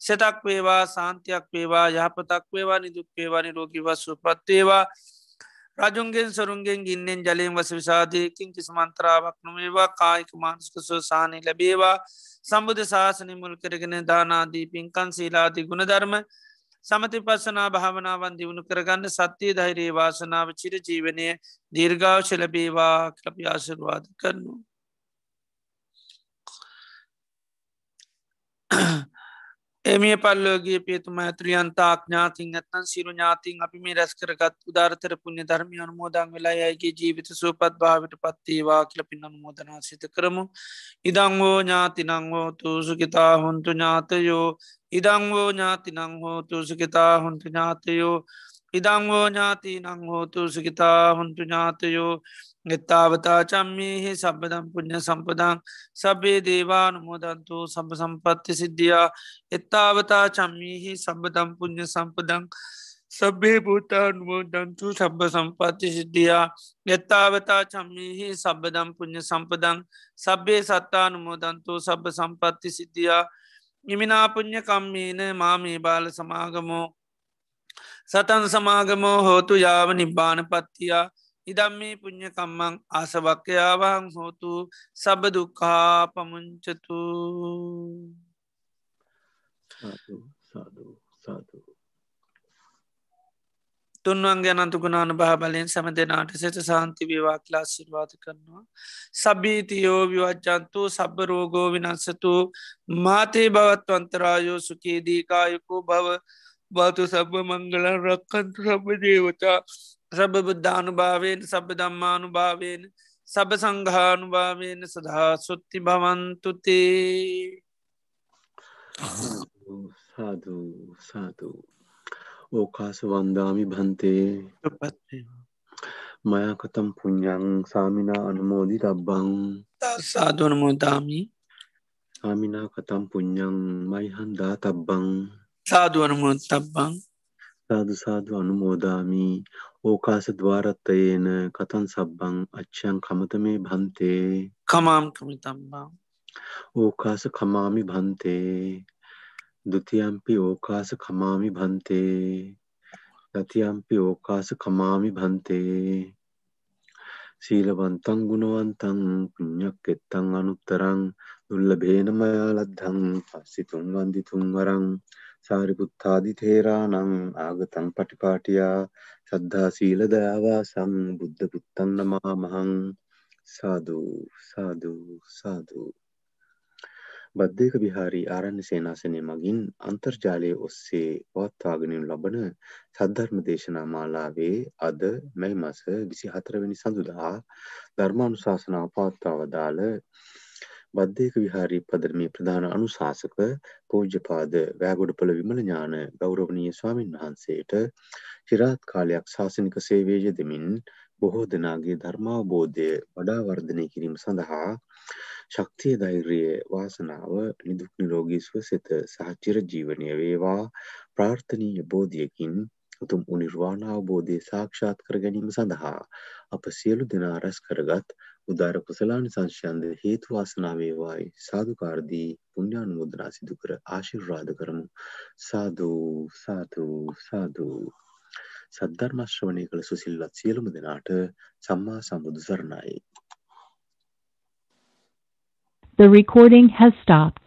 සෙතක් වේවා සාන්තියක් වේවා යහපතක් වේවා නිදුක් වේවානි රෝගී වස්සු පත්වේවා රජුන්ගෙන් සරුන්ගෙන් ගින්නෙන් ජලයෙන් වස විසාධයකින් කිසි මන්ත්‍රාවක් නොවේවා. කායික මානස්ක සෝසානය ලැබේවා. සම්බුධ ශාසනය මුල් කරගෙන දානාදී පින්කන් සීලාදී ගුණධර්ම සමති පස්සනා භාවනාවන් දියුණු කරගන්න සත්‍යය ධෛරයේ වාසනාව චිර ජීවනය දීර්ගාව ශලබේවා කලපි ආශිර්වාද කරනු. එමිය පල්ලෝගේ පේතුම ඇත්‍රියන්තා ඥාතින් ඇත්තන් සිරු ඥාතින් අපි මේ රැස් කරගත් උදාරතර පුුණ්‍ය ධර්මය අනුමෝදන් වෙලා යයිගේ ජීවිත සූපත් භාවිට පත්තේවා කියල පින් අනුමෝදනා සිත කරමු. ඉදංවෝ ඥාතිනංවෝ තුසුකිතා හොන්තු ඥාතයෝ. ඉදංවෝ ඥාතිනං හෝතු සුකිතා හොන්තු ඥාතයෝ. ඉදංවෝ ඥාති නං හෝතු සුකිතා හොන්තු ඥාතයෝ. එත්තාවතා චම්මීහි සබදම් පුුණ්්‍ය සම්පදං සබේ දේවානුමෝදන්තු සබ සම්පත්ති සිද්ධියා එත්තාවතා චම්මීහි සබදම් පුුණ්්‍ය සම්පදං සබේ භූතානුමෝදන්තු සබ සම්පත්ති සිද්ධියා එත්තාවතා චම්මීහි සබදම් පුුණ්්‍ය සම්පදං සබ්බේ සත්තානුමෝදන්තු සබ සම්පත්ති සිද්ධියා ඉමිනාපුං්ඥ කම්මීන මාමී බාල සමාගමෝ සතන් සමාගමෝ හෝතු යාව නිබ්බාන පත්තියා ඉදම් මේ පුං්ඥකම්මං ආසවක්්‍යයාවහං හෝතු සබදුකා පමුංචතු තුන්වන්ගේ අනතුගුණාන භා බලයෙන් සැම දෙනාට සෙත සාන්ති වේවා කියලා සිර්වාත කරනවා. සබීතියෝ විවච්චන්තු සබ රෝගෝ විනස්සතු මාතේ භවත්වන්තරායෝ සුකේදීකායකෝ භව භාතු සබ මංගල රක්කන්තු සබ දේවතා සබ බුද්ධානුභාවෙන් සබ දම්මානු භාවෙන් සබ සංඝානු භාවයෙන් සදහා සුත්ති භවන්තුතේ සාධූ සාධූ ඕකාස වන්දාමි භන්තේ. මයකතම් පුඤ්ඥං සාමිනා අනුමෝදි තබ්බං සාධනමෝදාමි සාමිනා කතම් පුඤ්ඥං මයිහන්දා තබ්බං සාධුවනමුත් තබ්බං සාදු සාදු අනුමෝදාමි. ඕකාස ద్వාරත්තයේන කතන් සබ්බං අච්චයන් කමතමේ භන්තේ. කමාම් කමිතම්බා ඕකාස කමාමි භන්තේ. දුතියම්පි ඕකාස කමාමි භන්තේ. දතියම්පි ඕකාස කමාමි භන්තේ. සීලවන්තං ගුණවන්තං පුඤ්ඤක් එත්තං අනුත්තරං දුල්ලභේනමයා ලද්ධං පස්සිතුන් වන්දිතුන් වරං සාරිපුත්තාදි තේරානං ආගතං පටිපාටියා සද්ධා සීල දයාවාසං බුද්ධ පුත්තං නමාමහං සාදු සාදු සාදු. බද්ධයක විහාරී ආරණ්‍ය සේනාසනය මගින් අන්තර්ජාලය ඔස්සේ පවත්වාගෙනු ලබන සද්ධර්ම දේශනා මාලාවේ අද මැයි මස විසි හතරවෙනි සඳුදා ධර්මානුශාසනාව පවත්වා වදාළ බද්ධයක විහාරී පදරමේ ප්‍රධාන අනුශාසක පූජ්‍යපාද වෑගොඩපළ විමල ඥාන ගෞරවනීය ස්වාමින් වහන්සේට චිරාත් කාලයක් ශාසනික සේවය යෙදමින් බොහෝ දෙනාගේ ධර්මාවබෝධය වඩා වර්ධනය කිරීම සඳහා ශක්තිය ධෛර්යය වාසනාව නිදුක් නිරෝගී සුවසෙත සහ චිරජීවනය වේවා. ප්‍රාර්ථනීය බෝධියකින් උතුම් උනිර්වාණ අවබෝධය සාක්ෂාත් කර ගැනීම සඳහා අප සියලු දෙනා රැස් කරගත් උදාර කුසලානි සංශයන්ද හේතු වාසනා වේවායි. සාදුකාරදී පුණ්‍යානුමෝදනා සිදු කර ආශිර්වාද කරමු. සාදු සාදු සාදු. සද්ධර්ම ශ්‍රවණය කළ සුසිල්වත් සියලුම දෙනාට සම්මා සම්බුදු සරණයි. The recording has stopped.